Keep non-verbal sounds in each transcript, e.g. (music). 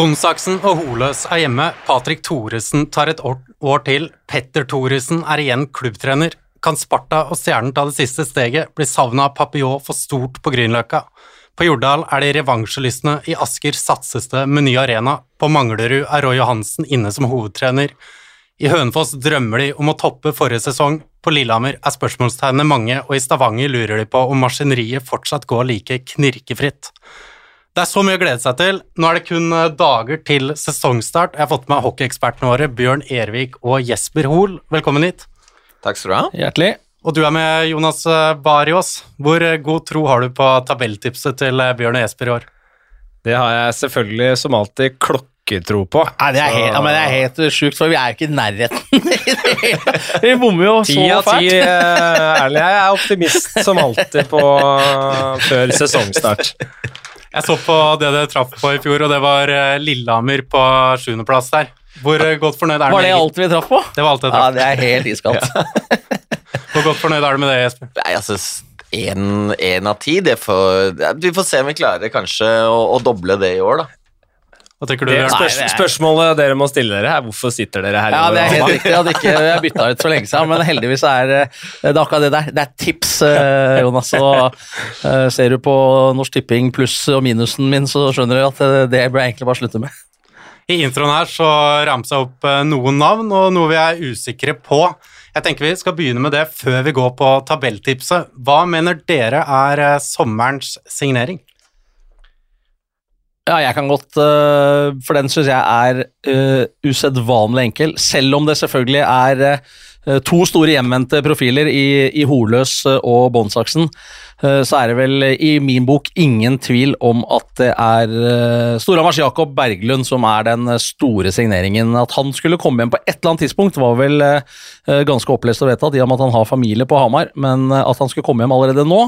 Bondsaksen og Holøs er hjemme. Patrick Thoresen tar et år, til. Petter Thoresen er igjen klubbtrener. Kan Sparta og Stjernen ta det siste steget, blir savnet av Papillon for stort på Grünerløkka. På Jordal er det revansjelystne, i Asker satses det med ny arena. På Manglerud er Roy Johansen inne som hovedtrener. I Hønefoss drømmer de om å toppe forrige sesong. På Lillehammer er spørsmålstegnene mange, og i Stavanger lurer de på om maskineriet fortsatt går like knirkefritt. Det er så mye å glede seg til. Nå er det kun eh, dager til sesongstart. Jeg har fått med hockeyekspertene våre Bjørn Ervik og Jesper Hoel. Velkommen hit. Takk skal du ha. Hjertelig. Og du er med, Jonas eh, Barios. Hvor eh, god tro har du på tabelltipset til Bjørn og Jesper i år? Det har jeg selvfølgelig som alltid klokketro på. Nei, det er helt, ja, men det er helt sjukt, for vi er jo ikke i nærheten. (laughs) vi bommer jo så fælt. Ti av ti, ærlig. Jeg er optimist som alltid på (laughs) før sesongstart. Jeg så på det det traff på i fjor, og det var eh, Lillehammer på sjuendeplass der. Hvor eh, godt fornøyd er du Var det alt vi traff på? Det var alt jeg traff. Ja, det er helt iskaldt. Hvor godt fornøyd er du med det, Jesper? Nei, altså Én av ti. Vi får se om vi klarer kanskje å, å doble det i år, da. Hva tenker du? Det, spørs, spørsmålet dere må stille dere her, hvorfor sitter dere her? Ja, det er helt riktig. Jeg hadde ikke bytta ut for lenge siden, men heldigvis er eh, det akkurat det der. Det er tips, eh, Jonas. Og uh, ser du på Norsk Tipping pluss og minusen min, så skjønner du at det bør jeg egentlig bare slutte med. I introen her så ramser jeg opp noen navn og noe vi er usikre på. Jeg tenker Vi skal begynne med det før vi går på tabelltipset. Hva mener dere er sommerens signering? Ja, jeg kan godt uh, For den syns jeg er uh, usedvanlig enkel. Selv om det selvfølgelig er uh, to store hjemvendte profiler i, i Holøs og Båndsaksen, så er det vel i min bok ingen tvil om at det er uh, Storhamars Jakob Berglund som er den store signeringen. At han skulle komme hjem på et eller annet tidspunkt, var vel ganske opplest og vedtatt, i og med at han har familie på Hamar. Men at han skulle komme hjem allerede nå,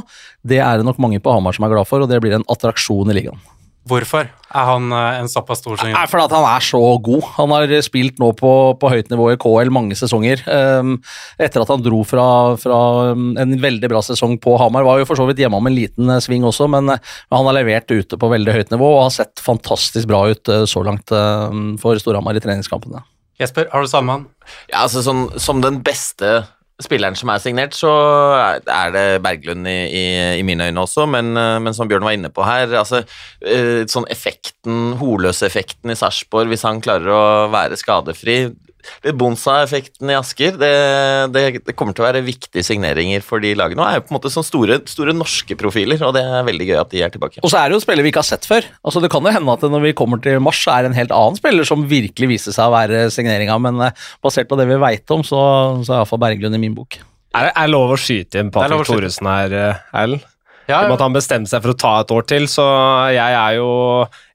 det er det nok mange på Hamar som er glad for, og det blir en attraksjon i ligaen. Hvorfor er han eh, en såpass stor sjanger? Fordi han er så god. Han har spilt nå på, på høyt nivå i KL mange sesonger. Um, etter at han dro fra, fra, um, en veldig bra sesong på Hamar. Var jo for så vidt hjemme om en liten uh, sving også, men, men han har levert ute på veldig høyt nivå og har sett fantastisk bra ut så langt for Storhamar i treningskampene. Jesper, har du samme han? Ja, altså sånn, Som den beste spilleren som er signert, så er det Berglund i, i, i mine øyne også, men, eh, men, som Bjørn var inne på her, altså eh, sånn effekten, holøseffekten i Sarpsborg, hvis han klarer å være skadefri Bonsa-effekten i Asker, det, det, det, kommer til å være viktige signeringer for de lagene. Og er jo på en måte sånn store, store, norske profiler, og det er veldig gøy at de er tilbake. Og så er det jo spillere vi ikke har sett før. Altså Det kan jo hende at når vi kommer til mars, så er det en helt annen spiller som virkelig viser seg å være signeringa, men uh, basert på det vi veit om, så, så er iallfall Berglund i min bok. Er det er lov å skyte inn Patrick Thoresen her, Erlend? Ja, ja. Om at han bestemte seg for å ta et år til, så jeg er jo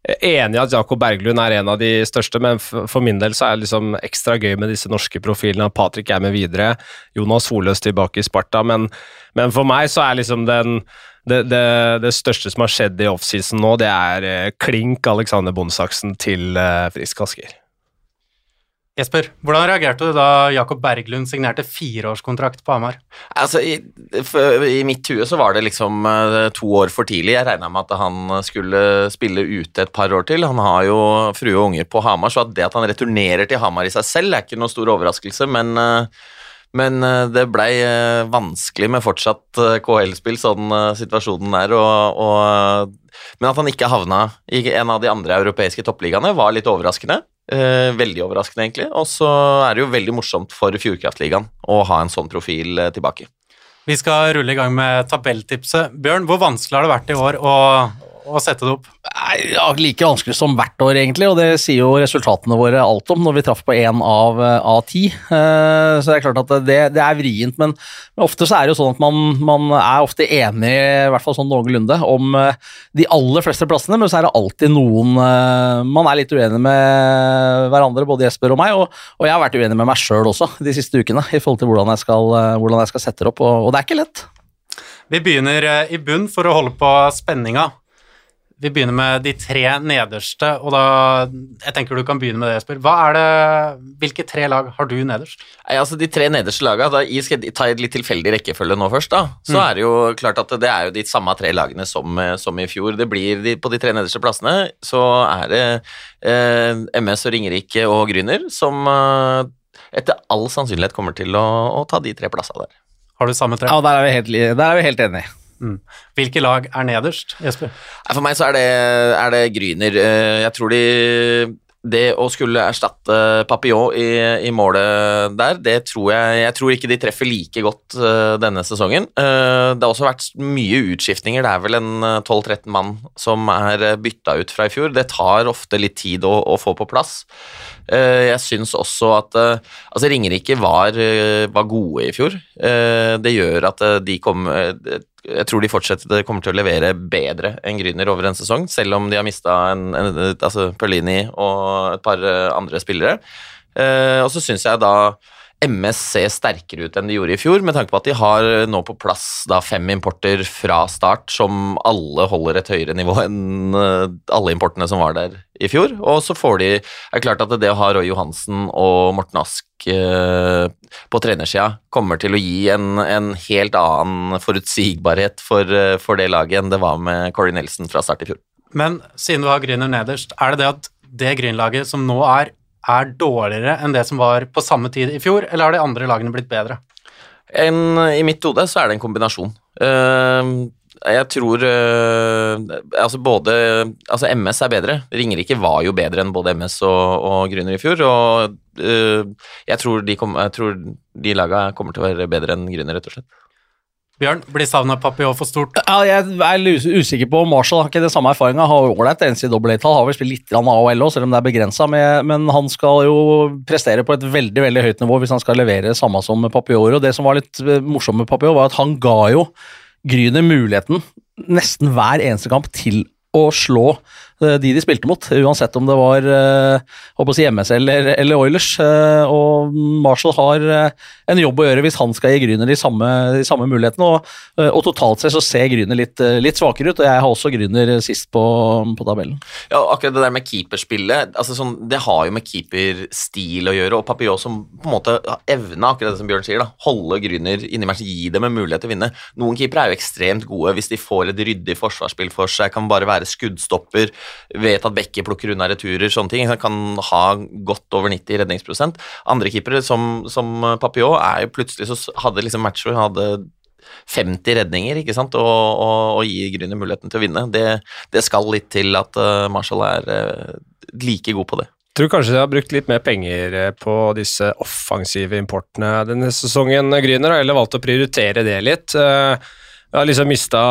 enig i at Jakob Berglund er en av de største, men for min del så er det liksom ekstra gøy med disse norske profilene. Patrick er med videre, Jonas Holøs tilbake i Sparta, men, men for meg så er liksom den det, det, det, største som har skjedd i offseason nå, det er eh, klink Alexander Bondsaksen til uh, Frisk Asker. Jesper, hvordan reagerte du da Jakob Berglund signerte fireårskontrakt på Hamar? Altså, i, i, mitt hue så var det liksom uh, to år for tidlig. Jeg regna med at han skulle spille ute et par år til. Han har jo frue og unger på Hamar, så det at han returnerer til Hamar i seg selv, er ikke noe stor overraskelse, men uh, men uh, det blei vanskelig med fortsatt KL-spill, sånn situasjonen er. Og, og, men at han ikke havna i en av de andre europeiske toppligaene, var litt overraskende. Eh, veldig overraskende, egentlig. Og så er det jo veldig morsomt for Fjordkraftligaen å ha en sånn profil eh, tilbake. Vi skal rulle i gang med tabelltipset. Bjørn, hvor vanskelig har det vært i år å, å sette det opp? Ja, like vanskelig som hvert år, egentlig, og det sier jo resultatene våre alt om når vi traff på én av, av ti. Eh, så det er klart at det, det er vrient, men, men, ofte så er det jo sånn at man, man, er ofte enig, i hvert fall sånn noenlunde, om uh, de aller fleste plassene, men så er det alltid noen uh, Man er litt uenig med hverandre, både Jesper og meg, og, og jeg har vært uenig med meg sjøl også de siste ukene i forhold til hvordan jeg skal, hvordan jeg skal sette det opp, og, og det er ikke lett. Vi begynner i bunn for å holde på spenninga. Vi begynner med de tre nederste, og da Jeg tenker du kan begynne med det, Jesper. Hva er det, hvilke tre lag har du nederst? Nei, altså De tre nederste lagene, da, Jeg skal ta et litt tilfeldig rekkefølge nå først. da, Så mm. er det jo klart at det er jo de samme tre lagene som, som i fjor. Det blir de, På de tre nederste plassene så er det eh, MS og Ringerike og Gryner som eh, etter all sannsynlighet kommer til å, å ta de tre plassene der. Har du samme tre? Ja, der er vi helt, der er vi helt enige. Mm. Hvilke lag er nederst, Jesper? For meg så er det, er det Gryner. Eh, jeg tror de det å skulle erstatte Papillon i, i, målet der, det tror jeg Jeg tror ikke de treffer like godt uh, denne sesongen. Uh, det har også vært mye utskiftninger. Det er vel en 12-13 mann som er bytta ut fra i fjor. Det tar ofte litt tid å, å få på plass. Jeg syns også at Altså, Ringerike var, var, gode i fjor. det gjør at de kom jeg tror de fortsetter kommer til å levere bedre enn Grüner over en sesong, selv om de har mista altså Perlini og et par andre spillere. Eh, og så syns jeg da MS ser sterkere ut enn de gjorde i fjor, med tanke på at de har nå på plass da fem importer fra start som alle holder et høyere nivå enn eh, alle importene som var der i fjor. Og så får de er klart at det å ha Roy Johansen og Morten Ask eh, på trenersida kommer til å gi en, en helt annen forutsigbarhet for, eh, for, det laget enn det var med Corey Nelson fra start i fjor. Men siden du har Grüner nederst, er det det at det Grüner-laget som nå er er dårligere enn det som var på samme tid i fjor, eller har de andre lagene blitt bedre? En, I mitt hode så er det en kombinasjon. Uh, jeg tror uh, Altså både Altså MS er bedre. Ringerike var jo bedre enn både MS og, og Grüner i fjor. Og uh, jeg tror de, kom, jeg tror de laga kommer til å være bedre enn Grüner, rett og slett. Bjørn, blir savna Papillon for stort? Ja, jeg er usikker på Marshall. Har ikke det samme erfaringa. Har ålreit NCAA-tall, har vel spilt litt AHL òg, selv om det er begrensa. Men han skal jo prestere på et veldig veldig høyt nivå hvis han skal levere samme som Papillon. Og det som var litt eh, morsomt med Papillon, var at han ga jo Gryner muligheten nesten hver eneste kamp til å slå de de spilte mot, uansett om det var uh, si MS eller, eller Oilers. Uh, og Marshall har en jobb å gjøre hvis han skal gi Gryner de samme, samme mulighetene. Og, og, totalt sett så ser Gryner litt, litt, svakere ut, og jeg har også Gryner sist på, på tabellen. Ja, akkurat det der med keeperspillet, altså sånn, det har jo med keeperstil å gjøre, og Papillon som på en måte evna, akkurat det som Bjørn sier, da, holde Gryner inni gi dem en mulighet til å vinne. Noen keepere er jo ekstremt gode hvis de får et ryddig forsvarsspill for seg, kan bare være skuddstopper vet at Bekke plukker unna returer, sånne ting. Han kan ha godt over 90 redningsprosent. Andre keepere, som, som Papillon, er jo plutselig så hadde liksom matcher hadde 50 redninger ikke sant, og, og, og gi Grüner muligheten til å vinne. Det, det, skal litt til at uh, Marshall er uh, like god på det. Jeg tror kanskje de har brukt litt mer penger eh, på disse offensive importene denne sesongen, Grüner, eller valgt å prioritere det litt. Jeg har liksom mista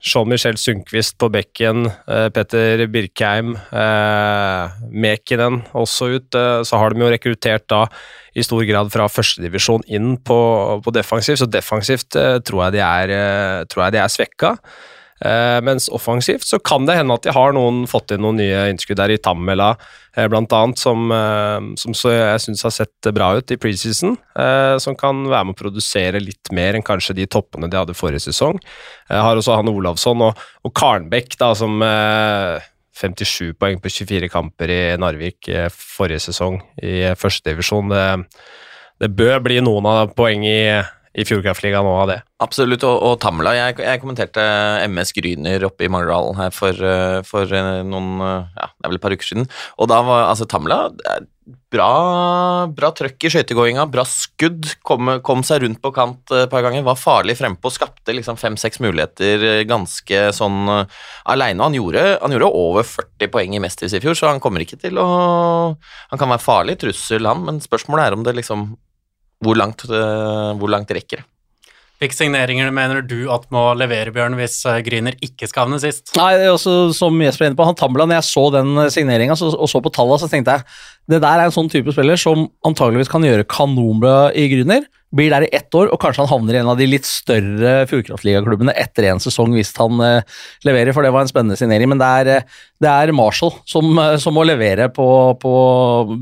Jean-Michel Sundquist på bekken, eh, Petter Birkheim, eh, Mekinen også ut. Eh, så har de jo rekruttert da i stor grad fra førstedivisjon inn på, på defensiv, så defensivt eh, tror jeg de er, tror jeg de er svekka. Uh, mens offensivt så kan det hende at de har noen, fått inn noen nye innskudd der i Tammela, eh, annet, som, uh, som jeg syns har sett bra ut i preseason. som kan være med å produsere litt mer enn kanskje de toppene de hadde forrige sesong. Jeg har også Hanne Olavsson og, og Karnbekk, da, som 57 poeng på 24 kamper i Narvik forrige sesong i førstedivisjon. Det, det bør bli noen av poeng i i Fjordkraftligaen òg av det. Absolutt, og, og Tamla. Jeg, jeg, kommenterte MS Gryner oppe i Mangerdalen her for, eh, for, eh, noen ja, det er vel et par uker siden. Og da var altså Tamla bra, bra trøkk i skøytegåinga, bra skudd. Kom, kom, seg rundt på kant et par ganger. Var farlig frempå, skapte liksom fem-seks muligheter ganske sånn aleine. Han, han, gjorde over 40 poeng i Mestris i fjor, så han kommer ikke til å Han kan være farlig trussel, han, men spørsmålet er om det liksom hvor langt, eh, hvor langt rekker det? Hvilke signeringer mener du at må levere, Bjørn, hvis eh, Gryner ikke skal havne sist? Nei, også, Som Jesper er inne på, han Tambla, når jeg så den eh, signeringa og så på tallene, så tenkte jeg det der er en sånn type spiller som antageligvis kan gjøre kanonbra i Gryner blir der i ett år, og kanskje han havner i en av de litt større Fjordkraftligaklubbene etter en sesong hvis han uh, leverer, for det var en spennende signering. Men det er, eh, det er Marshall som, uh, som, må levere på, på,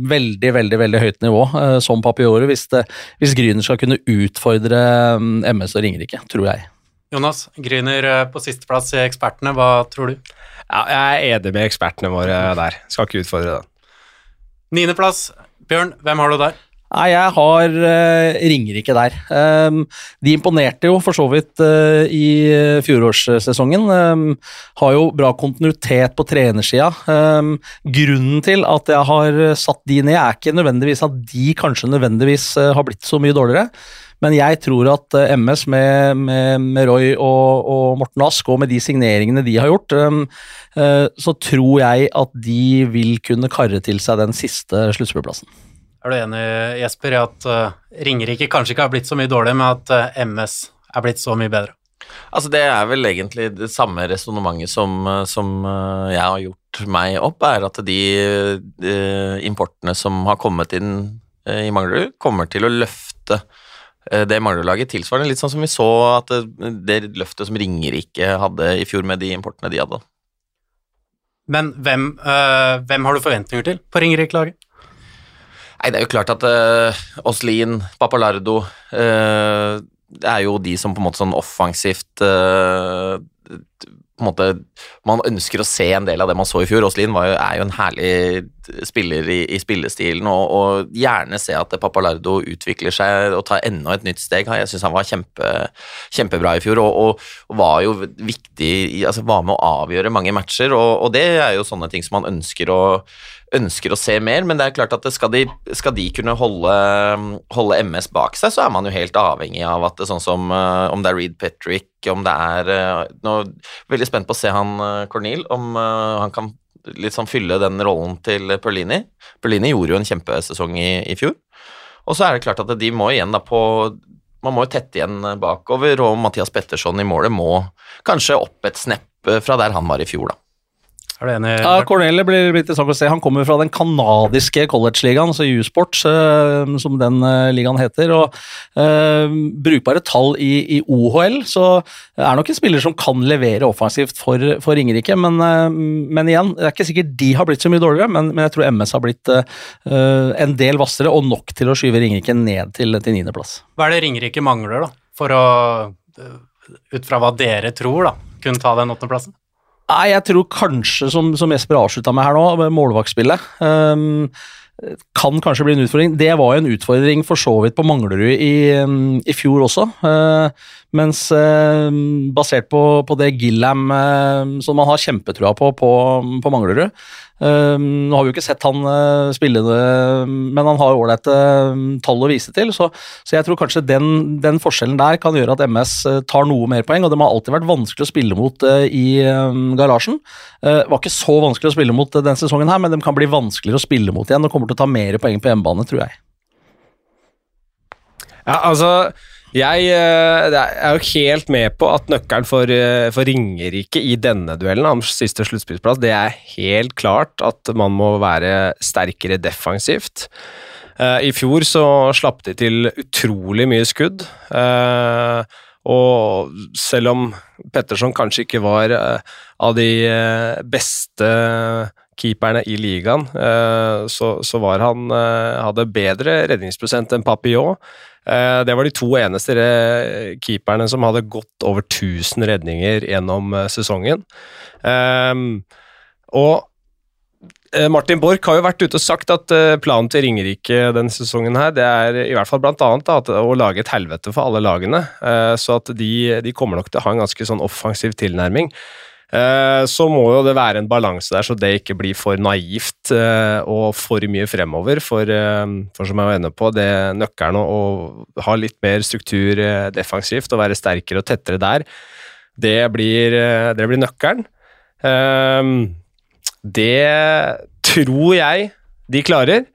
veldig, veldig veldig høyt nivå, uh, som Papiore, hvis, det, hvis Gryner skal kunne utfordre um, MS og Ringerike, tror jeg. Jonas, Gryner på sisteplass i Ekspertene, hva tror du? Ja, jeg er enig med ekspertene våre der. Skal ikke utfordre den. Niendeplass, Bjørn, hvem har du der? Nei, jeg har uh, Ringerike der. Um, de imponerte jo for så vidt uh, i fjorårssesongen. Um, har jo bra kontinuitet på trenersida. Um, grunnen til at jeg har satt de ned, er ikke nødvendigvis at de kanskje nødvendigvis uh, har blitt så mye dårligere. Men jeg tror at MS med, med, med Roy og, og, Morten Ask, og med de signeringene de har gjort, så tror jeg at de vil kunne karre til seg den siste sluttspillplassen. Er du enig, Jesper, i at uh, Ringerike kanskje ikke har blitt så mye dårlig, men at eh, MS er blitt så mye bedre? Altså Det er vel egentlig det samme resonnementet som, eh, som, jeg har gjort meg opp, er at de, de importene som har kommet inn i Manglerud, kommer til å løfte det Manglerud-laget tilsvarende. Litt sånn som vi så at det, det løftet som Ringerike hadde i fjor med de importene de hadde. Men hvem, øh, hvem har du forventninger til på Ringerike-laget? Nei, det er jo klart at uh, Oslin, Papalardo uh, Det er jo de som på en måte sånn offensivt uh, på en måte, Man ønsker å se en del av det man så i fjor. Oslin er jo en herlig spiller i, i spillestilen, og, og, gjerne se at Papalardo utvikler seg og tar enda et nytt steg. Jeg syns han var kjempe, kjempebra i fjor, og, og, og var jo viktig altså Var med å avgjøre mange matcher, og, det er jo sånne ting som man ønsker å ønsker å se mer, men det er klart at skal de, skal de kunne holde, holde, MS bak seg, så er man jo helt avhengig av at det sånn som uh, om det er Reed Petrick, om det er uh, nå, Veldig spent på å se han uh, Cornel, om han kan litt sånn fylle den rollen til Perlini. Perlini gjorde jo en kjempesesong i, i fjor. Og så er det klart at de må igjen da på man må jo tette igjen bakover, og Mathias Petterson i målet må kanskje opp et snepp fra der han var i fjor, da. Er du enig? Ja, Cornelia blir, interessant å se. Han kommer fra den kanadiske college-ligaen, altså U-sports, uh, som den uh, ligaen heter. og uh, Brukbare tall i, i, OHL, så er nok en spiller som kan levere offensivt for, for Ringerike. Men, men, igjen, det er ikke sikkert de har blitt så mye dårligere, men, men jeg tror MS har blitt en del hvassere og nok til å skyve Ringerike ned til, til niendeplass. Hva er det Ringerike mangler, da, for å, ut fra hva dere tror, da, kunne ta den åttendeplassen? Nei, jeg tror kanskje, som, som Jesper avslutta med her nå, målvaktspillet um, kan kanskje bli en utfordring. Det var jo en utfordring for så vidt på Manglerud i, i fjor også. Uh, mens uh, basert på, på det Gillam uh, som man har kjempetrua på på, på Manglerud, Ehm, nå har vi jo ikke sett han uh, spille det, men han har ålreite uh, tall å vise til. Så, så jeg tror kanskje den, den, forskjellen der kan gjøre at MS uh, tar noe mer poeng. Og de har alltid vært vanskelig å spille mot i garasjen. Var ikke så vanskelig å spille mot denne sesongen her, men de kan bli vanskeligere å spille mot igjen og kommer til å ta mer poeng på hjemmebane, tror jeg. Ja, altså jeg, eh, er jo helt med på at nøkkelen for, eh, for Ringerike i denne duellen om siste sluttspillsplass, det er helt klart at man må være sterkere defensivt. Eh, I fjor så slapp de til utrolig mye skudd. Og selv om Petterson kanskje ikke var av de beste keeperne i ligaen, så var han hadde bedre redningsprosent enn Papillon. Eh, det var de to eneste keeperne som hadde gått over 1000 redninger gjennom eh, sesongen. Ehm, og eh, Martin Borch har jo vært ute og sagt at planen til Ringerike denne sesongen her, det er i hvert fall blant annet å lage et helvete for alle lagene. Så at de, de kommer nok til å ha en ganske sånn offensiv tilnærming. Eh, så må jo det være en balanse der, så det ikke blir for naivt eh, og for mye fremover. For, eh, for som jeg var inne på, det nøkkelen å ha litt mer struktur defensivt og være sterkere og tettere der, det blir, det blir nøkkelen. Det tror jeg de klarer,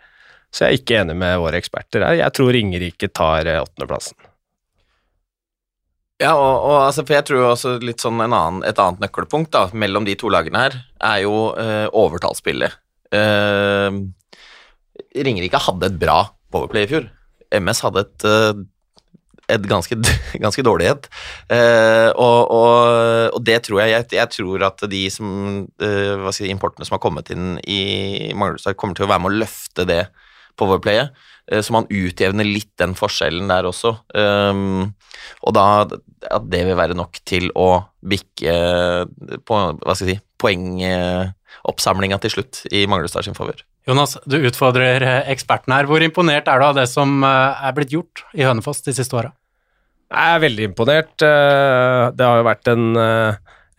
så jeg er ikke enig med våre eksperter her. Jeg tror Ringerike tar åttendeplassen. Ja, og, og, altså, for jeg tror også litt sånn annen, et annet nøkkelpunkt da, mellom de to lagene her, er jo eh, overtallsspillet. Eh, Ringerike hadde et bra powerplay i fjor. MS hadde et, uh, et ganske, (laughs) ganske dårlig et. Eh, og, og, og, det tror jeg, jeg tror at de som, eh, si, importene som har kommet inn i Manglerudstad, kommer til å være med å løfte det powerplayet. Så man utjevner litt den forskjellen der også. Og da at det vil være nok til å bikke på, hva skal jeg si, poengoppsamlinga til slutt i Manglestad sin favør. Jonas, du utfordrer eksperten her. Hvor imponert er du av det som er blitt gjort i Hønefoss de siste åra? Jeg er veldig imponert. Det har jo vært en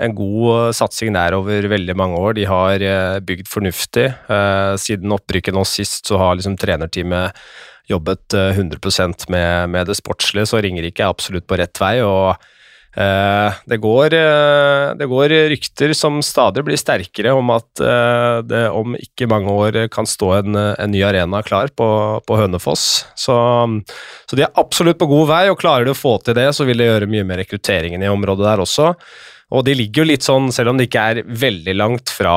en god eh, satsing der over veldig mange år. De har eh, bygd fornuftig. Eh, siden opprykket nå sist, så har liksom trenerteamet jobbet 100% med, med det sportslige, så Ringerike er absolutt på rett vei. og det går, det går, rykter som stadig blir sterkere om at det om ikke mange år kan stå en, en ny arena klar på, på Hønefoss. Så, så, de er absolutt på god vei, og klarer de å få til det, så vil det gjøre mye med rekrutteringen i området der også. Og de ligger jo litt sånn, selv om det ikke er veldig langt fra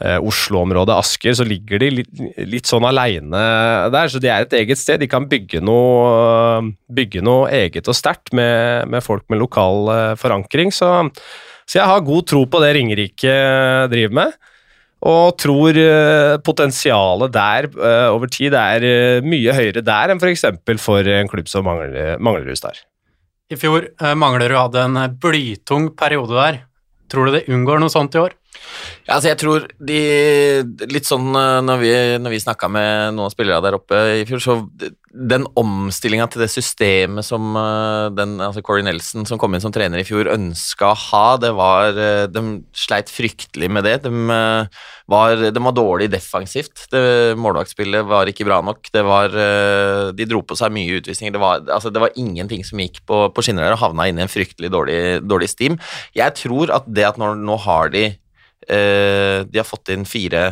eh, Oslo-området, Asker, så ligger de litt, litt sånn aleine der. Så de er et eget sted. De kan bygge noe, bygge noe eget og sterkt med, med, folk med lokal eh, forankring. Så, så, jeg har god tro på det Ringerike driver med. Og tror eh, potensialet der eh, over tid er eh, mye høyere der enn f.eks. For, for en klubb som Manglerud Star. I fjor eh, Manglerud hadde en eh, blytung periode der. Tror du det unngår noe sånt i år? Ja, altså jeg tror de Litt sånn eh, når vi, når vi snakka med noen av spillerne der oppe i fjor, så den omstillinga til det systemet som eh, den, altså Corey Nelson, som kom inn som trener i fjor, ønska å ha, det var eh, De sleit fryktelig med det. De var, de var dårlig defensivt. Det, målvaktspillet var ikke bra nok. Det var De dro på seg mye utvisninger. Det var, altså det var ingenting som gikk på, på skinner der og havna inn i en fryktelig dårlig, dårlig steam. Jeg tror at det at nå, nå har de de har fått inn fire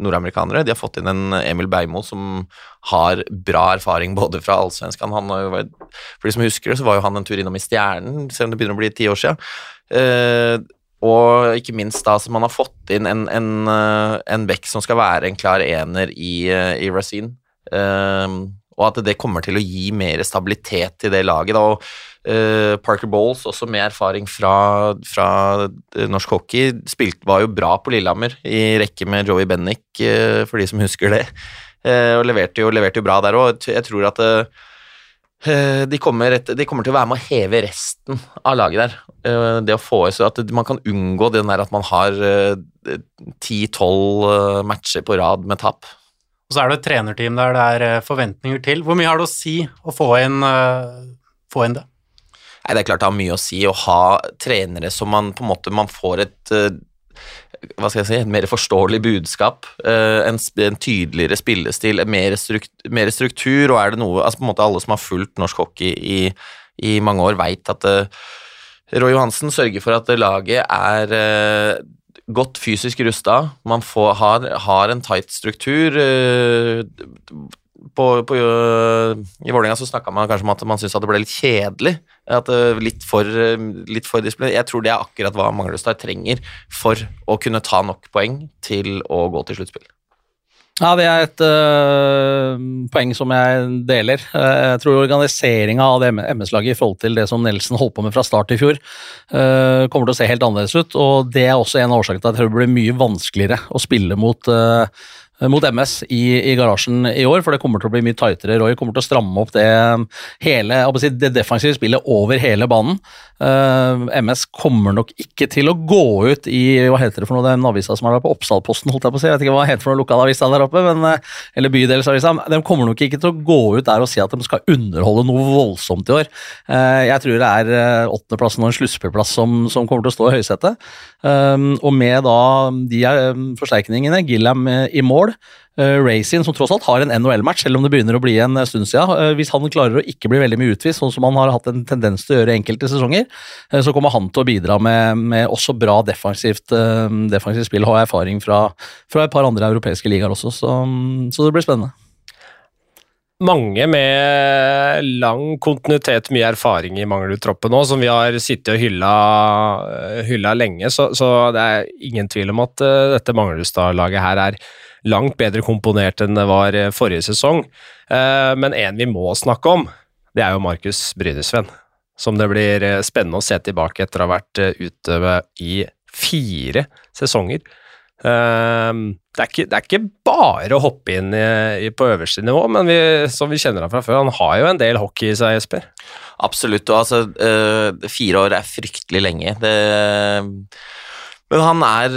nordamerikanere. De har fått inn en Emil Beimo som har bra erfaring både fra allsvenskan For de som husker det, så var jo han en tur innom i Stjernen, selv om det begynner å bli ti år siden. Eh, og ikke minst da som man har fått inn en, en, eh, en bekk som skal være en klar ener i, i Racine. og at det kommer til å gi mer stabilitet til det laget. da, og Uh, Parker Bowles, også med erfaring fra, fra uh, norsk hockey, spilt, var jo bra på Lillehammer i rekke med Joey Bennick, uh, for de som husker det. og leverte jo, leverte jo, bra der òg. Jeg tror at de kommer, et, de, kommer til å være med å heve resten av laget der. det å få så At man kan unngå den der at man har ti-tolv matcher på rad med tap. Og så er det et trenerteam der det er forventninger til. Hvor mye har det å si å få inn, få inn det? Nei, Det er klart det har mye å si å ha trenere som man på en måte man får et eh, hva skal jeg si, et mer forståelig budskap, eh, en, en tydeligere spillestil, mer, struktur, mer struktur, og er det noe altså på en måte Alle som har fulgt norsk hockey i, i mange år, veit at uh, Roy Johansen sørger for at laget er godt fysisk rusta. Man får, har, har, en tight struktur. Uh, på, på, I Vålerenga så snakka man kanskje om at man syntes at det ble litt kjedelig. At litt for, litt for disiplin. Jeg tror det er akkurat hva Manglerudstad trenger for å kunne ta nok poeng til å gå til sluttspill. Ja, det er et uh, poeng som jeg deler. Uh, jeg tror organiseringa av det MS-laget i forhold til det som Nelson holdt på med fra start i fjor, uh, kommer til å se helt annerledes ut. Og det er også en av årsakene til at det blir mye vanskeligere å spille mot Eh, mot MS i, i, garasjen i år, for det kommer til å bli mye tightere. Roy kommer til å stramme opp det, hele, det defensive spillet over hele banen. Uh, eh, MS kommer nok ikke til å gå ut i hva heter det for noe, den avisa som er der på Oppsalposten, holdt jeg på å si. Jeg vet ikke hva det heter for noe lokalavisa der oppe, men, uh, eller bydelsavisa. De kommer nok ikke til å gå ut der og si at de skal underholde noe voldsomt i år. Uh, jeg tror det er åttendeplassen og en sluttspillplass som, som, kommer til å stå i høysetet. og med da de forsterkningene, Gillam i mål mål. Uh, Racing, som tross alt har en NHL-match, selv om det begynner å bli en stund siden. Uh, hvis han klarer å ikke bli veldig mye utvist, sånn som han har hatt en tendens til å gjøre enkelte sesonger, så kommer han til å bidra med, med også bra defensivt, defensivt spill, har erfaring fra, fra, et par andre europeiske ligaer også, så, så det blir spennende mange med lang kontinuitet, mye erfaring i Manglerud-troppen nå, som vi har sittet og hylla, hylla lenge. Så, så, det er ingen tvil om at dette Manglerudstad-laget her er langt bedre komponert enn det var eh, forrige sesong. Eh, men en vi må snakke om, det er jo Markus Brynesven. Som det blir eh, spennende å se tilbake etter å ha vært ute i fire sesonger. Det, er ikke, det, er ikke, bare å hoppe inn på øverste nivå, men vi, som vi kjenner ham fra før, han har jo en del hockey i seg, Jesper. Absolutt. og altså, Fire år er fryktelig lenge. Det, men han er,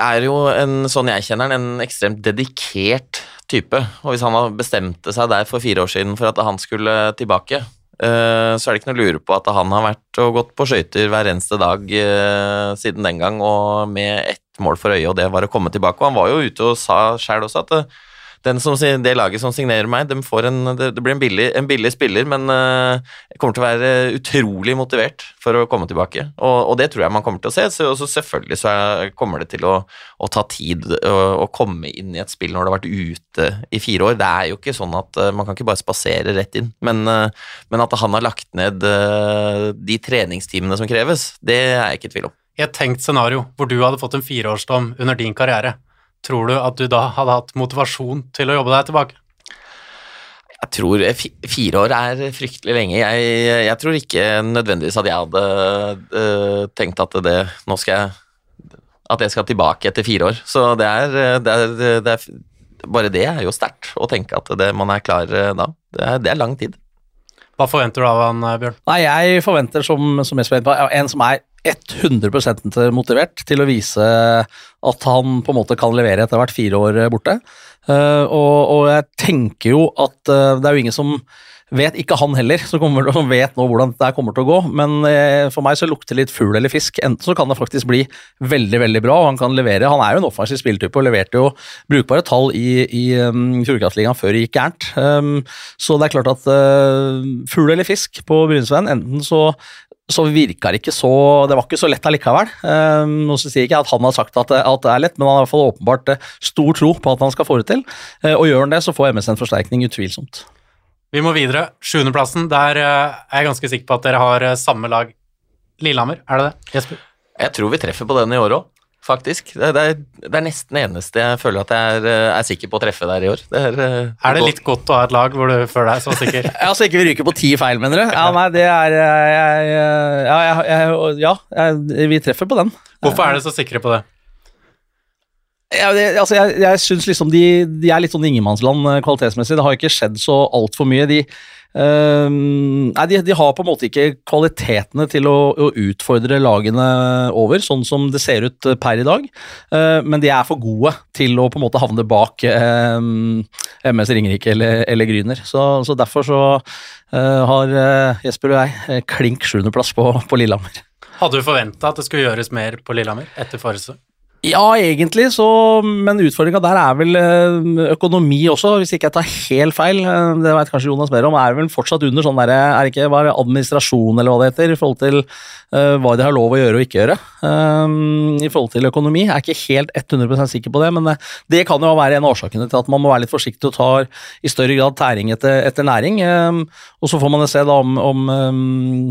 er, jo en, sånn jeg kjenner han, en ekstremt dedikert type. Og hvis han bestemte seg der for fire år siden for at han skulle tilbake, uh, så er det ikke noe å lure på at han har vært og gått på skøyter hver eneste dag uh, siden den gang, og med ett mål for øye, og det var å komme tilbake. Og han var jo ute og sa sjøl også at som, det laget som signerer meg, de en, det, blir en billig, en billig spiller, men uh, jeg kommer til å være utrolig motivert for å komme tilbake. Og, og det tror jeg man kommer til å se. Så, så selvfølgelig så er, kommer det til å, å ta tid å, å, komme inn i et spill når du har vært ute i fire år. Det er jo ikke sånn at uh, man kan ikke bare spasere rett inn. Men, uh, men at han har lagt ned de treningstimene som kreves, det er jeg ikke i tvil om. I et tenkt scenario hvor du hadde fått en fireårsdom under din karriere, tror du at du da hadde hatt motivasjon til å jobbe deg tilbake? Jeg tror fire år er fryktelig lenge. Jeg, jeg tror ikke nødvendigvis at jeg hadde uh, tenkt at det Nå skal jeg At jeg skal tilbake etter fire år. Så det er, det er, det er Bare det er jo sterkt å tenke at det, man er klar eh, da. Det er, det er lang tid. Hva forventer du av han, eh, Bjørn? Nei, Jeg forventer, som, som jeg på, en som er 100% motivert til å vise at han på en måte kan levere etter hvert fire år borte. Uh, og, og, jeg tenker jo at uh, det er jo ingen som vet, ikke han heller, som, vet nå hvordan det kommer til å gå. Men uh, for meg så lukter det litt fugl eller fisk. Enten så kan det faktisk bli veldig veldig bra, og han kan levere. Han er jo en offensiv spilletype og leverte jo brukbare tall i, i um, Fjordkraftligaen før det gikk gærent. Um, så det er klart at fugl eller fisk på Brynsveien, enten så så virka det ikke så Det var ikke så lett allikevel. Um, nå sier ikke at han har sagt at, at, det er lett, men han har i hvert fall åpenbart uh, stor tro på at han skal få det til. Uh, og gjør han det, så får MS en forsterkning, utvilsomt. Vi må videre. Sjuendeplassen. Der uh, er jeg ganske sikker på at dere har samme lag. Lillehammer, er det det? Jesper? Jeg tror vi treffer på den i år òg faktisk. Det, er, det, er, nesten eneste jeg føler at jeg er, eh, er, sikker på å treffe der i år. Det er, eh, er, det litt godt å ha et lag hvor du føler deg så sikker? (laughs) ja, Så ikke vi ryker på ti feil, mener du? Ja, nei, det er jeg, jeg, ja, jeg, ja, vi treffer på den. Hvorfor er dere så sikre på det? Ja, det, altså jeg, jeg syns liksom de, de, er litt sånn ingenmannsland kvalitetsmessig. Det har ikke skjedd så altfor mye. De, Uh, nei, de, de, har på en måte ikke kvalitetene til å, å, utfordre lagene over, sånn som det ser ut eh, per i dag. Uh, men de er for gode til å på en måte havne bak uh, MS Ringerike eller, eller Gryner. Så, så, derfor så har Jesper og jeg klink sjuendeplass på, på Lillehammer. Hadde du forventa at det skulle gjøres mer på Lillehammer etter forrige ja, egentlig, så, men utfordringa der er vel eh, økonomi også, hvis ikke jeg tar helt feil. Eh, det vet kanskje Jonas mer om. Er vel fortsatt under sånn derre Er det ikke bare administrasjon eller hva det heter, i forhold til uh, hva de har lov å gjøre og ikke gjøre. Um, I forhold til økonomi. Jeg er ikke helt 100% sikker på det, men det kan jo være en av årsakene til at man må være litt forsiktig og tar i større grad tæring etter, etter næring. Um, og så får man se da om, om um,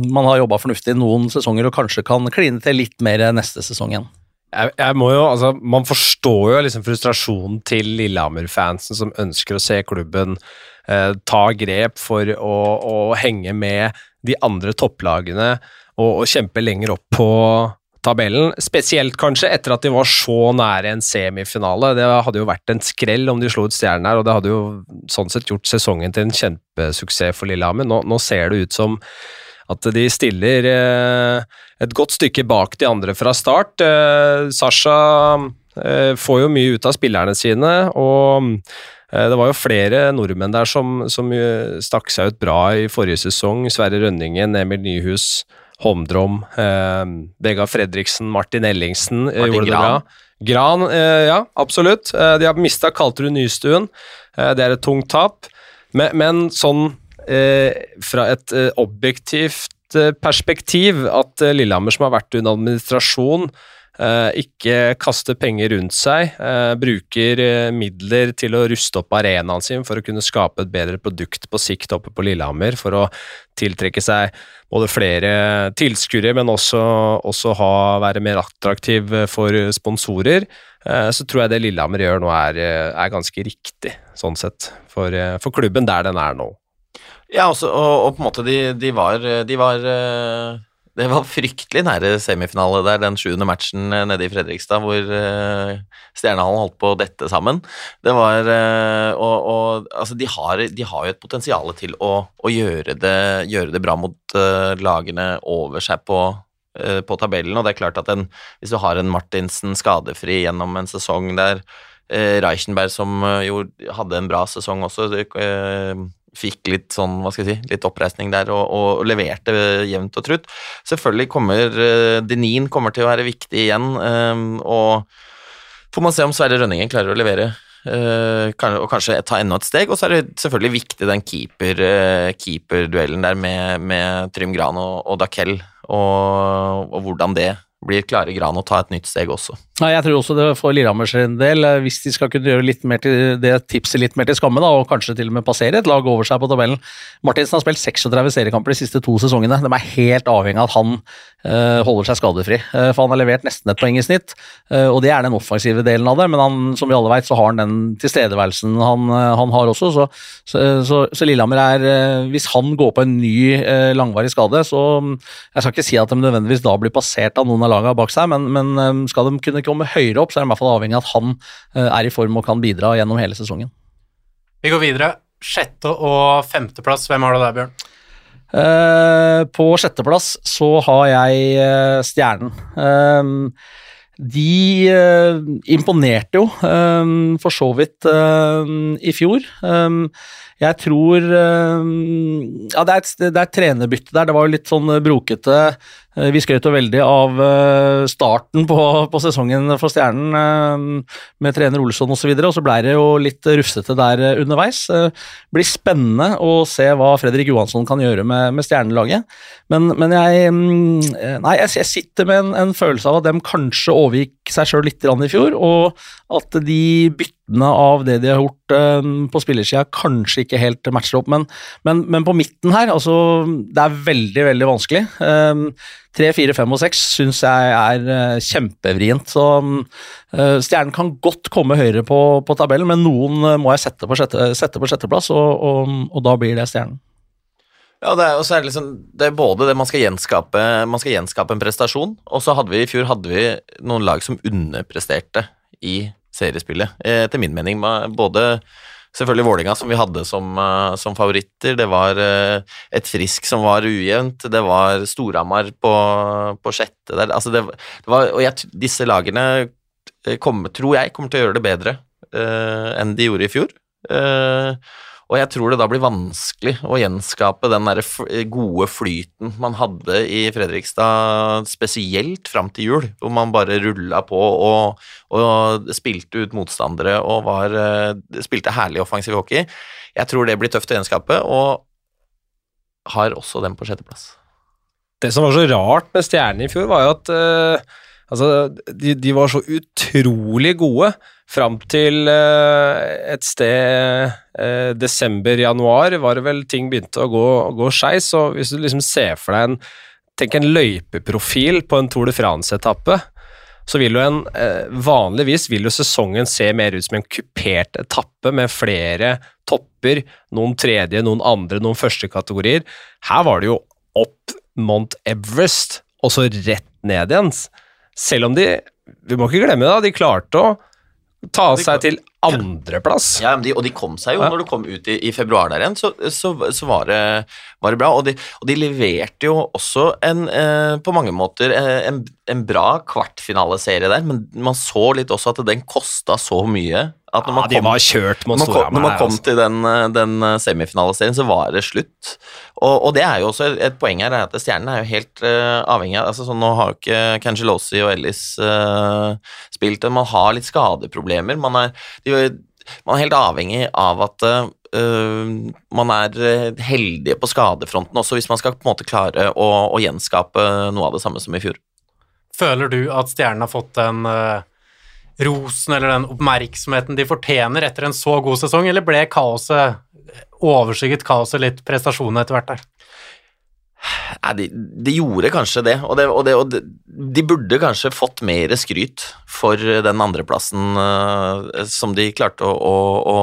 man har jobba fornuftig noen sesonger og kanskje kan kline til litt mer neste sesong igjen. Jeg, jeg, må jo, altså, Man forstår jo liksom frustrasjonen til Lillehammer-fansen som ønsker å se klubben eh, ta grep for å, å, henge med de andre topplagene og, og, kjempe lenger opp på tabellen. Spesielt kanskje etter at de var så nære en semifinale. Det hadde jo vært en skrell om de slo ut Stjernen her, og det hadde jo sånn sett gjort sesongen til en kjempesuksess for Lillehammer. Nå, nå ser det ut som at de stiller eh, et godt stykke bak de andre fra start. Eh, Sasha eh, får jo mye ut av spillerne sine, og det var jo flere nordmenn der som, som stakk seg ut bra i forrige sesong. Sverre Rønningen, Emil Nyhus, Holmdrom, eh, Vegard Fredriksen, Martin Ellingsen Martin gjorde Gran. det bra. Gran, ja, absolutt. De har mista Kalterud Nystuen. det er et tungt tap. Men, men sånn fra et eh, objektivt eh, perspektiv at Lillehammer, som har vært under administrasjon, ikke kaster penger rundt seg, bruker midler til å ruste opp arenaen sin for å kunne skape et bedre produkt på sikt oppe på Lillehammer, for å tiltrekke seg både flere tilskuere, men også, også ha, være mer attraktiv for sponsorer, så tror jeg det Lillehammer gjør nå er, er ganske riktig, sånn sett, for, for klubben der den er nå. Ja, også, og, og, på en måte de, de, var, de var Det var fryktelig nære semifinale der, den sjuende matchen eh, nede i Fredrikstad, hvor uh, Stjernehallen holdt på å dette sammen. Det var Og, og altså, de har, de har, jo et potensial til å, å gjøre, det, gjøre, det, bra mot lagene over seg på, på tabellen, og det er klart at en, hvis du har en Martinsen skadefri gjennom en sesong der Reichenberg, som jo hadde en bra sesong også, fikk litt sånn, hva skal jeg si, litt oppreisning der og, og leverte jevnt og trutt. Selvfølgelig kommer uh, Denin kommer til å være viktig igjen, um, og får man se om Sverre Rønningen klarer å levere. Uh, og kanskje ta enda et steg. Og så er det selvfølgelig viktig den keeper, uh, keeperduellen der med, med Trym Gran og, og Dakell, og, og hvordan det blir klare Gran å ta et nytt steg også. Ja, jeg tror også det for Lillehammers del, eh, hvis de skal kunne gjøre litt mer til, det tipset litt mer til skamme, da, og kanskje til og med passere et lag over seg på tabellen. Martinsen har spilt 36 seriekamper de siste to sesongene. De er helt avhengig av at han uh, holder seg skadefri. Uh, for han har levert nesten et poeng i snitt, uh, og det er den offensive delen av det. Men han, som vi alle vet, så har han den tilstedeværelsen han, han har også. Så, så, så, så Lillehammer er Hvis han går på en ny langvarig skade, så Jeg skal ikke si at de nødvendigvis da blir passert av noen av lagene bak seg, men, men skal de kunne komme høyere opp, så er de i hvert fall avhengig av at han eh, er i form og kan bidra gjennom hele sesongen. Vi går videre. Sjette- og femteplass, hvem har du der, Bjørn? Uh, på sjetteplass så har jeg uh, Stjernen. Uh, de imponerte jo for så vidt i fjor. jeg tror Ja, det er et, det er et trenerbytte der. Det var jo litt sånn brokete Eh, vi skrøt jo veldig av eh, starten på, på sesongen for Stjernen eh, med trener Olsson osv., og, så og så blei det jo litt rufsete der underveis. Det blir spennende å se hva Fredrik Johansson kan gjøre med, med Stjernelaget. Men, men jeg, mm, nei, jeg, jeg sitter med en, en, følelse av at de kanskje overgikk seg sjøl litt i fjor, og at de byttene av det de har gjort på spillersida, kanskje ikke helt matcher opp. Men, men, men, på midten her, altså Det er veldig, veldig vanskelig. Tre, fire, fem og seks syns jeg er uh, kjempevrient. Så Stjernen kan godt komme høyere på, på tabellen, men noen må jeg sette på, sjette, sette på sjetteplass, og, og, og, da blir det Stjernen. Ja, det er, er liksom, det er både det man skal gjenskape Man skal gjenskape en prestasjon, og så hadde vi i fjor hadde vi noen lag som underpresterte i seriespillet, etter min mening. Både selvfølgelig Vålinga som vi hadde som, uh, som, favoritter. Det var uh, et Frisk som var ujevnt. Det var Storhamar på, på, sjette der. Altså det, det var, og jeg, disse lagene eh, kommer, tror jeg kommer til å gjøre det bedre uh, enn de gjorde i fjor. Uh, og jeg tror det da blir vanskelig å gjenskape den der gode flyten man hadde i Fredrikstad, spesielt fram til jul, hvor man bare rulla på og, og, spilte ut motstandere og var, eh, spilte herlig offensiv hockey. Jeg tror det blir tøft å gjenskape, og har også den på sjetteplass. Det som var så rart med Stjernen i fjor, var jo at uh, altså, de, de var så utrolig gode Fram til uh, et sted uh, desember-januar var det vel ting begynte å gå, gå skeis. Så hvis du liksom ser for deg en, tenk en løypeprofil på en Tour de France-etappe, så vil jo en uh, Vanligvis vil jo sesongen se mer ut som en kupert etappe med flere topper, noen tredje, noen andre, noen første kategorier. Her var det jo opp Mount Everest, og så rett ned igjen. Selv om de Vi må ikke glemme det, de klarte å ta seg til andreplass. Ja, de, og de kom seg jo. Når du kom ut i, i februar der igjen, så, så, så var, det, var, det, bra. Og de, og de leverte jo også en, eh, på mange måter eh, en, en bra kvartfinaleserie der, men man så litt også at den kosta så mye at når man ja, de kom, var kjørt mot når man, når man kom altså. til den, den semifinaleserien, så var det slutt. Og, og, det er jo også et poeng her, at Stjernen er jo helt uh, avhengig av altså, sånn, Nå har jo ikke Cangelosi og Ellis uh, spilt, man har litt skadeproblemer. Man er, de, man er helt avhengig av at uh, man er heldig på skadefronten også, hvis man skal på en måte klare å, å gjenskape noe av det samme som i fjor. Føler du at Stjernen har fått den uh rosen eller den oppmerksomheten de fortjener etter en så god sesong, eller ble kaoset overskygget kaoset litt prestasjonene etter hvert der? Nei, de, de, gjorde kanskje det og, det, og det, og de burde kanskje fått mer skryt for den andreplassen uh, som de klarte å, å, å,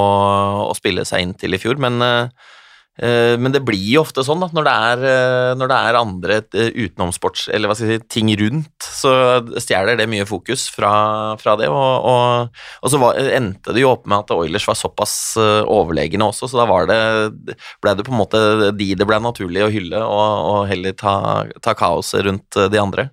å, spille seg inn til i fjor, men uh, men det blir jo ofte sånn at når det er, eh, når det er andre eh, utenomsports, eller hva skal jeg si, ting rundt, så stjeler det mye fokus fra, fra det. Og, og, og så var, endte det jo opp med at Oilers var såpass overlegne også, så da var det, ble det på en måte de det ble naturlig å hylle, og, og heller ta, ta kaoset rundt de andre.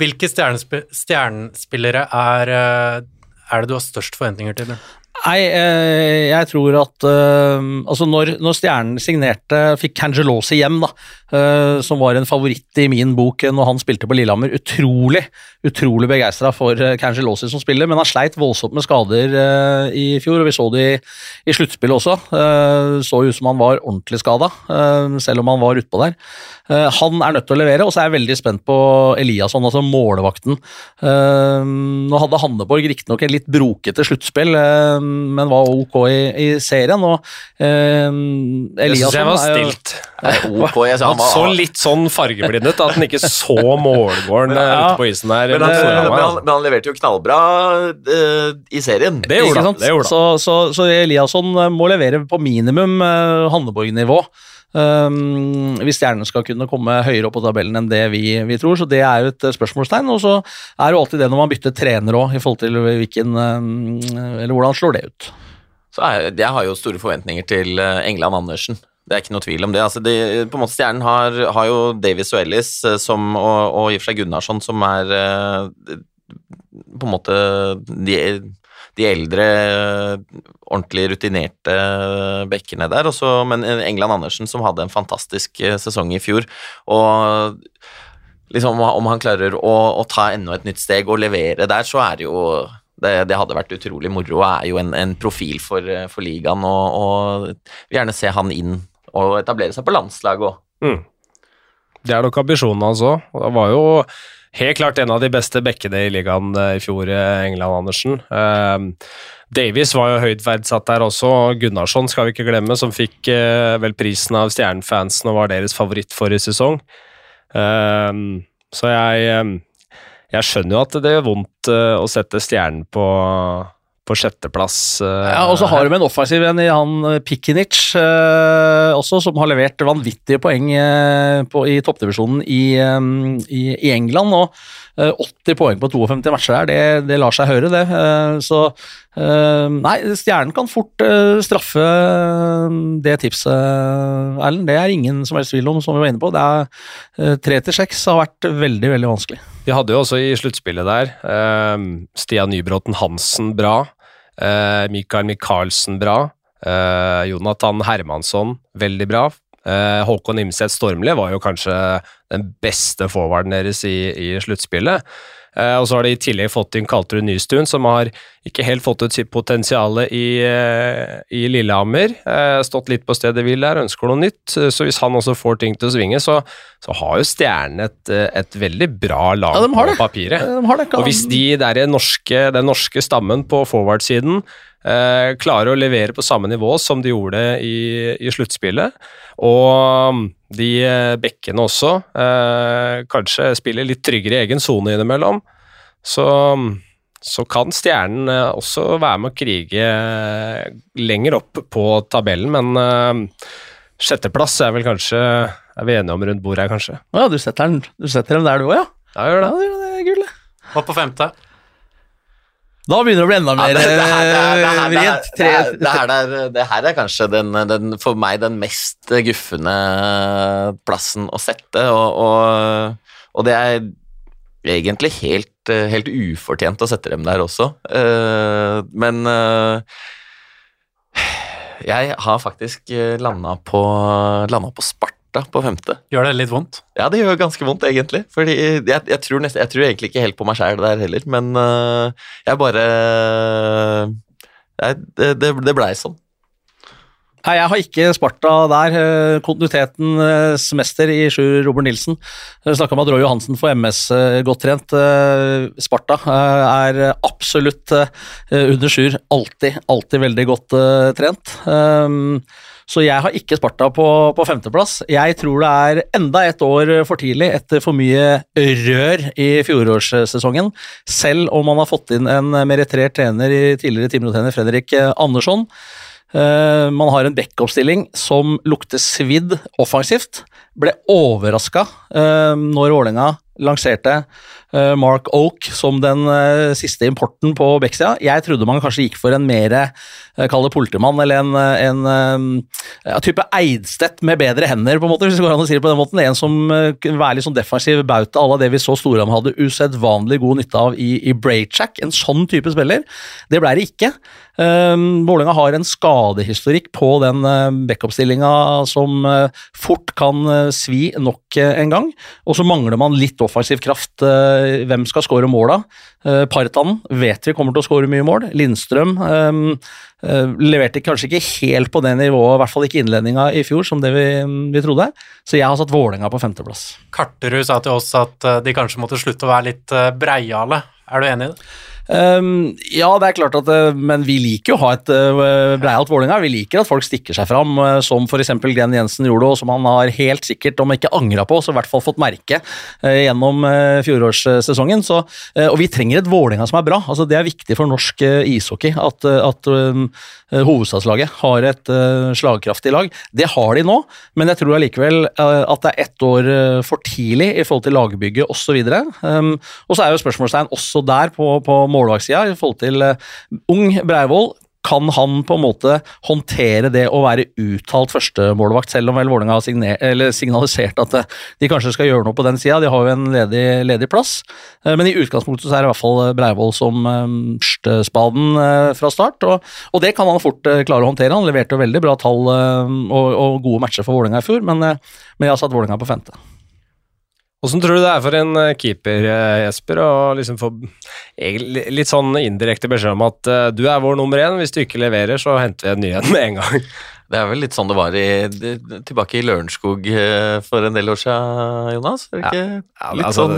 Hvilke stjernespillere er, er det du har størst forventninger til? Nei, eh, jeg tror at uh, Altså, når, når Stjernen signerte, fikk Cangelosi hjem, da, uh, som var en favoritt i min bok når han spilte på Lillehammer Utrolig utrolig begeistra for Cangelosi som spiller, men han sleit voldsomt med skader i fjor, og vi så det i, i sluttspillet også. så ut som han var ordentlig skada, selv om han var utpå der. han er nødt til å levere, og så er jeg veldig spent på Eliasson, altså målvakten. nå hadde Hanneborg riktignok en litt brokete sluttspill. Men var ok i, i serien. Og eh, Eliasson jeg var stilt. (laughs) ok, jeg han, var, så litt sånn fargeblind ut, at han ikke så (laughs) målgården ja. ute på isen der. Men han, men, han, men han, leverte jo knallbra uh, i serien. Det gjorde han. Så, så, så, Eliasson må levere på minimum uh, Hanneborg-nivå. Um, hvis Stjernen skal kunne komme høyere opp på tabellen enn det vi, vi, tror. Så det er jo et spørsmålstegn. Og så er jo alltid det når man bytter trener òg, i forhold til hvilken um, Eller hvordan slår det ut. Så jeg, jeg har jo store forventninger til eh, England Andersen. Det er ikke noe tvil om det. Altså de, på en måte Stjernen har, har jo Davies og Ellis eh, som, og, og i og for seg Gunnarsson, som er eh, på en måte de de eldre, ordentlig rutinerte bekkene der. Også, men England Andersen, som hadde en fantastisk eh, sesong i fjor. og liksom Om han klarer å, å ta enda et nytt steg og levere der, så er det jo det, det, hadde vært utrolig moro. Er jo en, en profil for, for ligaen, og, og, vil gjerne se han inn og etablere seg på landslaget òg. Mm. Det er nok ambisjonen hans òg. Det var jo Helt klart en av de beste bekkene i ligaen eh, i fjor, eh, England Andersen. Uh, Davies var jo høyt verdsatt der også. Gunnarsson skal vi ikke glemme, som fikk uh, vel prisen av Stjernefansen og var deres favoritt forrige sesong. Uh, så jeg, jeg skjønner jo at det gjør vondt å sette Stjernen på på sjetteplass. Uh, ja, og så har de en offensiv en i han eh, Pikinic uh, også, som har levert vanvittige poeng på, i toppdivisjonen i, i, i, England. Og 80 poeng på 52 matcher der, det, det lar seg høre, det. så nei, Stjernen kan fort straffe det tipset, Erlend. Det er ingen som helst tvil om, som vi var inne på. Det er Tre til seks har vært veldig, veldig vanskelig. Vi hadde jo også i sluttspillet der Stian Nybråten Hansen bra. Uh, Mikael Michaelsen bra. Uh, Jonathan Hermansson veldig bra. Uh, Håkon Imseth Stormli var jo kanskje den beste forwarden deres i, i sluttspillet. Uh, og så har de i tillegg fått inn Kalterud Nystuen, som har ikke helt fått ut sitt potensial i, uh, i, Lillehammer. Uh, stått litt på stedet hvil der, ønsker noe nytt. så hvis han også får ting til å svinge, så, så har jo Stjernen et, et, veldig bra lag ja, på papiret. De og hvis de der norske, den norske stammen på forward-siden klarer å levere på samme nivå som de gjorde i, i sluttspillet, og de eh, bekkene også eh, kanskje spiller litt tryggere i egen sone innimellom. Så, så kan Stjernen eh, også være med å krige eh, lenger opp på tabellen, men eh, sjetteplass er vel kanskje Er vi enige om rundt bordet her, kanskje? Ja, du setter, den, du setter dem der du òg, ja? Ja, gjør det. Ja, det er gull, det. Og på femte? Da begynner det å bli enda mer vrient. Det her er kanskje den, den, for meg den mest guffende plassen å sette, og, og, og det er egentlig helt, helt, ufortjent å sette dem der også, uh, men uh, jeg har faktisk landa på, landa på Sparta Sparta på femte. Gjør det litt vondt? Ja, det gjør ganske vondt, egentlig. Fordi jeg, jeg, tror, nesten, jeg tror, egentlig ikke helt på meg sjæl der heller, men uh, jeg bare uh, Det, det, det blei sånn. Nei, jeg har ikke Sparta der. Eh, kontinuitetens mester i sju, Robert Nilsen. Snakka med Roy Johansen for MS, godt trent. Sparta er absolutt under Sjur alltid, alltid veldig godt trent. Så jeg har ikke Sparta på, på femteplass. Jeg tror det er enda et år for tidlig etter for mye rør i fjorårssesongen. Selv om man har fått inn en merittert trener i tidligere timerotrener Fredrik Andersson. Uh, man har en backup-stilling som lukter svidd offensivt. Ble overraska uh, når Vålerenga lanserte uh, Mark Oak som den siste importen på Bexia. Jeg trodde man kanskje gikk for en mer uh, kall det politimann, eller en, en ja, type Eidstedt med bedre hender, på en måte, hvis det går an å si det på den måten. En som kunne være litt sånn defensiv bauta à la det vi så Storham hadde usedvanlig god nytte av i, i Braidjack. En sånn type spiller. Det ble det ikke. Um, Vålerenga har en skadehistorikk på den uh, backup-stillinga som uh, fort kan uh, svi nok en gang. Og så mangler man litt offensiv kraft. hvem skal skåre måla? Uh, Partanen vet vi kommer til å skåre mye mål. Lindstrøm um, leverte kanskje ikke helt på det nivået, i hvert fall ikke innledninga i fjor, som det vi, vi trodde. Så jeg har satt Vålerenga på femteplass. Karterud sa til oss at de kanskje måtte slutte å være litt breiale. Er du enig i det? Um, ja, det er klart at uh, Men vi liker jo å ha et uh, breialt Vålerenga. Vi liker at folk stikker seg fram, uh, som f.eks. Glenn Jensen gjorde, og som han har helt sikkert, om ikke angra på, så i hvert fall fått merke gjennom fjorårssesongen. Så, og vi trenger et Vålerenga som er bra. Altså, det er viktig for norsk ishockey at, at hovedstadslaget har et slagkraftig lag. Det har de nå, men jeg tror allikevel at det er ett år for tidlig i forhold til lagbygget osv. Um, og så er jo spørsmålstegn også der på, på målvaktsida i forhold til uh, ung Breivoll. Kan han på en måte håndtere det å være uttalt førstemålvakt, selv om vel Vålerenga har signalisert at eh, de kanskje skal gjøre noe på den sida? De har jo en ledig, ledig, plass. Uh, men i utgangspunktet så er det i hvert fall Breivoll som førstespaden fra start, og, og, det kan han fort klare å håndtere. Han leverte jo veldig bra tall og, og gode matcher for Vålerenga i fjor, men, men jeg har satt Vålerenga på femte. Hvordan tror du det er for en eh, keeper, eh, Jesper, å liksom få litt sånn indirekte beskjed om at uh, du er vår nummer én, hvis du ikke leverer, så henter vi en ny en med en gang? (laughs) Det er vel litt sånn det var i, tilbake i Lørenskog for en del år siden, Jonas? Er det ikke ja. Ja, litt altså, sånn?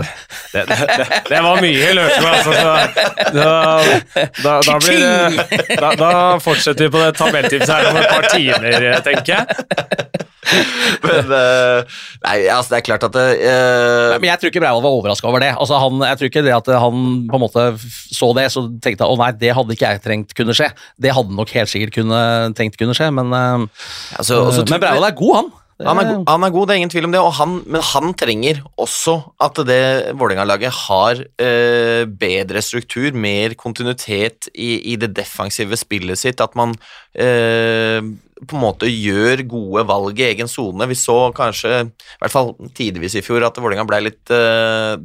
Det, det, det, det, var mye i Lørenskog, altså. Så, da, da, da, blir, da fortsetter vi på det tabelltipset her om et par timer, tenker jeg. (laughs) (laughs) men uh, Nei, altså, det er klart at det uh, Men jeg tror ikke Breivoll var overraska over det. Altså, han, jeg tror ikke det at han på en måte så det, så tenkte han å nei, det hadde ikke jeg trengt kunne skje. Det hadde nok helt sikkert kunne, tenkt kunne skje, men, uh, altså, men Breivoll er god, han. Han er, god, han er, god, det er ingen tvil om det, han, men han trenger også at det Vålerenga-laget har eh, bedre struktur, mer kontinuitet i, i, det defensive spillet sitt. At man eh, på en måte gjør gode valg i egen sone. Vi så kanskje, i hvert fall tidvis i fjor, at Vålerenga ble litt eh,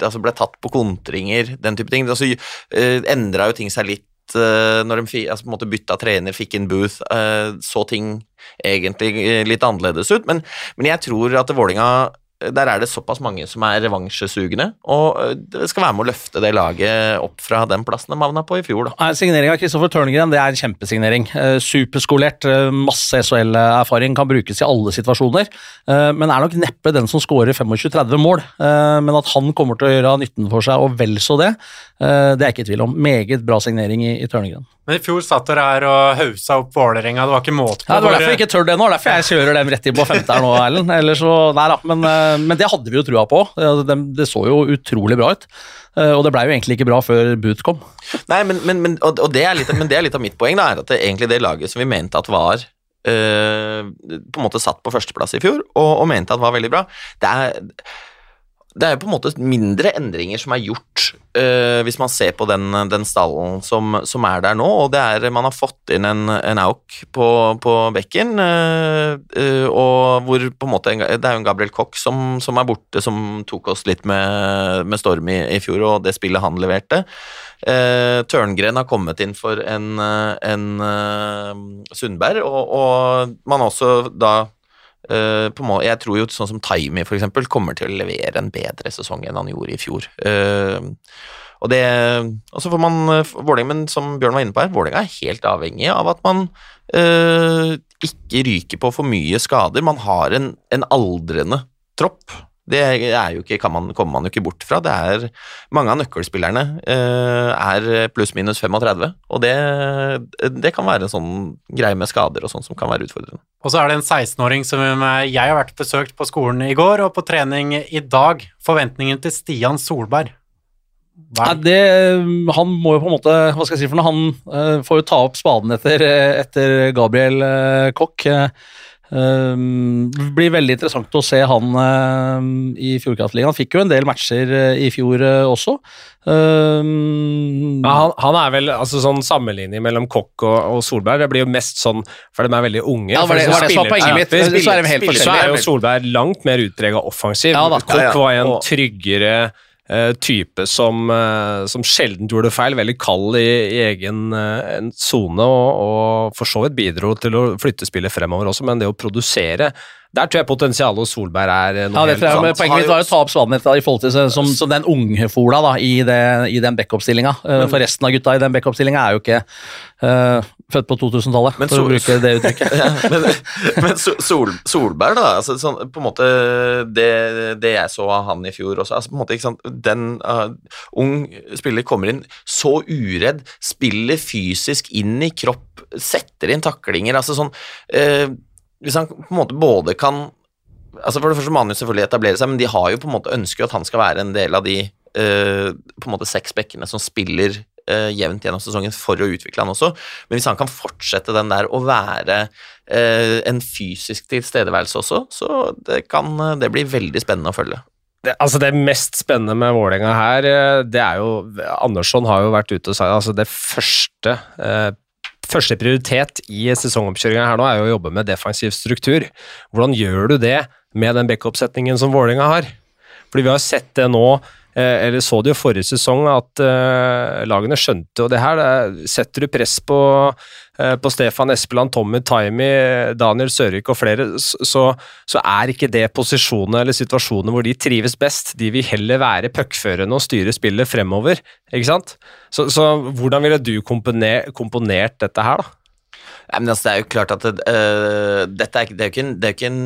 altså ble tatt på kontringer, den type ting. Altså, eh, Endra jo ting seg litt når de altså, bytta trener, fikk inn Booth, uh, så ting egentlig litt annerledes ut. Men, men jeg tror at Vålinga der er det såpass mange som er revansjesugne, og øh, det skal være med å løfte det laget opp fra den plassen de havna på i fjor. da. Signering av Kristoffer Tørngren er en kjempesignering. Uh, superskolert, uh, masse SHL-erfaring, kan brukes i alle situasjoner. Men er nok neppe den som skårer 25-30 mål. men at han kommer til å gjøre nytten for seg, og vel så det, det er ikke i tvil om. Meget bra signering i, i Tørnegren. Men i fjor satt dere her og hausa opp Vålerenga, det var ikke måte på. Ja, det var derfor jeg ikke tør det nå, derfor jeg kjører dem rett inn på femte her nå, Erlend. Nei da, men, eh, men, det hadde vi jo trua på. Det, det, så jo utrolig bra ut. Eh, og det blei jo egentlig ikke bra før Boot kom. Nei, men, men, og, og det litt, men, det er litt, av mitt poeng, da, er at det, egentlig det laget som vi mente at var øh, på en måte satt på førsteplass i fjor, og, og mente at var veldig bra, det er det er jo på en måte mindre endringer som er gjort uh, hvis man ser på den, den stallen som, som, er der nå. og det er, Man har fått inn en, en auk på, på bekken, uh, uh, og hvor på en måte Det er jo en Gabriel Koch som, som er borte, som tok oss litt med, med storm i, i, fjor, og det spillet han leverte. Tørngren har kommet inn for en, en Sundberg, og, og man har også da Uh, må, jeg tror jo sånn som Taimi eksempel, kommer til å levere en bedre sesong enn han gjorde i fjor. Uh, og det, og så får man uh, Vålerenga, men som Bjørn var inne på her, Vålerenga er helt avhengig av at man ikke ryker på for mye skader. Man har en, en aldrende tropp. Det er jo ikke, man, kommer man jo ikke bort fra. Det er, mange av nøkkelspillerne eh, er pluss-minus 35, og det, det, kan være en sånn greie med skader og sånn som kan være utfordrende. Og så er det en 16-åring som jeg har vært besøkt på skolen i går og på trening i dag. Forventningen til Stian Solberg. Nei, det, han må jo på en måte Hva skal jeg si for noe? Han uh, får jo ta opp spaden etter, etter Gabriel uh, Kokk. Uh, det blir veldig interessant å se han uh, i Fjordkraftligaen. Han fikk jo en del matcher uh, i fjor også. Um, ja, han, han, er vel altså sånn sammenligning mellom Kokk og, og, Solberg. Det blir jo mest sånn for de er veldig unge. Ja, var det, var det som var poenget mitt. Så, så, er så er jo Solberg langt mer utprega offensiv. Ja, Koch var en tryggere type som, uh, som, sjelden gjorde feil, veldig kald i, i egen uh, sone, og, og, for så vidt bidro til å flytte spillet fremover også, men det å produsere der tror jeg potensialet hos Solberg er noe ja, helt sant. Poenget mitt var å ta opp Svanet i forhold til som, som den ungfola da, i, det, i den backup-stillinga. For resten av gutta i den backup-stillinga er jo ikke uh, født på 2000-tallet, for å bruke det uttrykket. (laughs) ja, men, (laughs) men Sol, Solberg, da. Altså, sånn, på en måte det, det, jeg så av han i fjor også altså, på en måte, ikke sant, Den uh, ung spiller kommer inn så uredd, spiller fysisk inn i kropp, setter inn taklinger. altså sånn uh, hvis han på en måte både kan altså For det første må han jo selvfølgelig etablere seg, men de har jo på en måte ønsker at han skal være en del av de uh, på en måte seks bekkene som spiller uh, jevnt gjennom sesongen for å utvikle han også. Men hvis han kan fortsette den der å være uh, en fysisk tilstedeværelse også, så det kan det bli veldig spennende å følge. Det, altså det mest spennende med Vålerenga her, det er jo Andersson har jo vært ute og sagt altså det første første prioritet i sesongoppkjøringa her nå er jo å jobbe med defensiv struktur. Hvordan gjør du det med den backup-setningen som Vålerenga har? Fordi vi har sett det nå, eh, eller så det jo forrige sesong, at uh, lagene skjønte jo det her. Setter du press på, på Stefan Espeland, Tommy Taimi, Daniel Sørvik og flere, så, så, er ikke det posisjonene eller situasjonene hvor de trives best. De vil heller være puckførende og styre spillet fremover, ikke sant? Så, så hvordan ville du komponer, komponert dette her, da? Ja, altså, det er jo klart at uh, dette er, det er jo ikke en, det er ikke en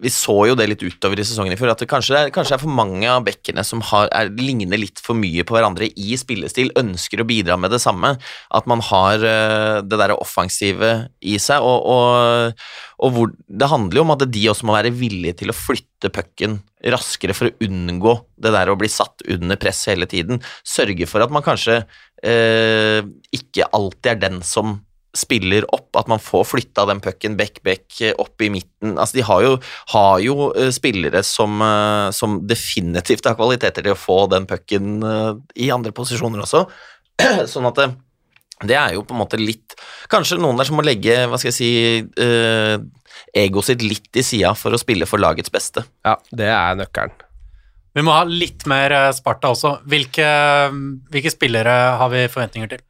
vi så jo det litt utover i sesongen i fjor, at det kanskje er, kanskje er for mange av bekkene som har, er, ligner litt for mye på hverandre i spillestil, ønsker å bidra med det samme. At man har uh, det derre offensive i seg. Og, og, og hvor, det handler jo om at de også må være villige til å flytte pucken raskere for å unngå det der å bli satt under press hele tiden. Sørge for at man kanskje uh, ikke alltid er den som spiller opp, at man får flytta den pucken back-back opp i midten. Altså, de har jo, har jo uh, spillere som, uh, som, definitivt har kvaliteter til å få den pucken i andre posisjoner også. (clears throat) sånn at det, det, er jo på en måte litt Kanskje noen der som må legge hva skal jeg si egoet sitt litt i sida for å spille for lagets beste. Ja, det er nøkkelen. Vi må ha litt mer Sparta også. Hvilke, hvilke spillere har vi forventninger til?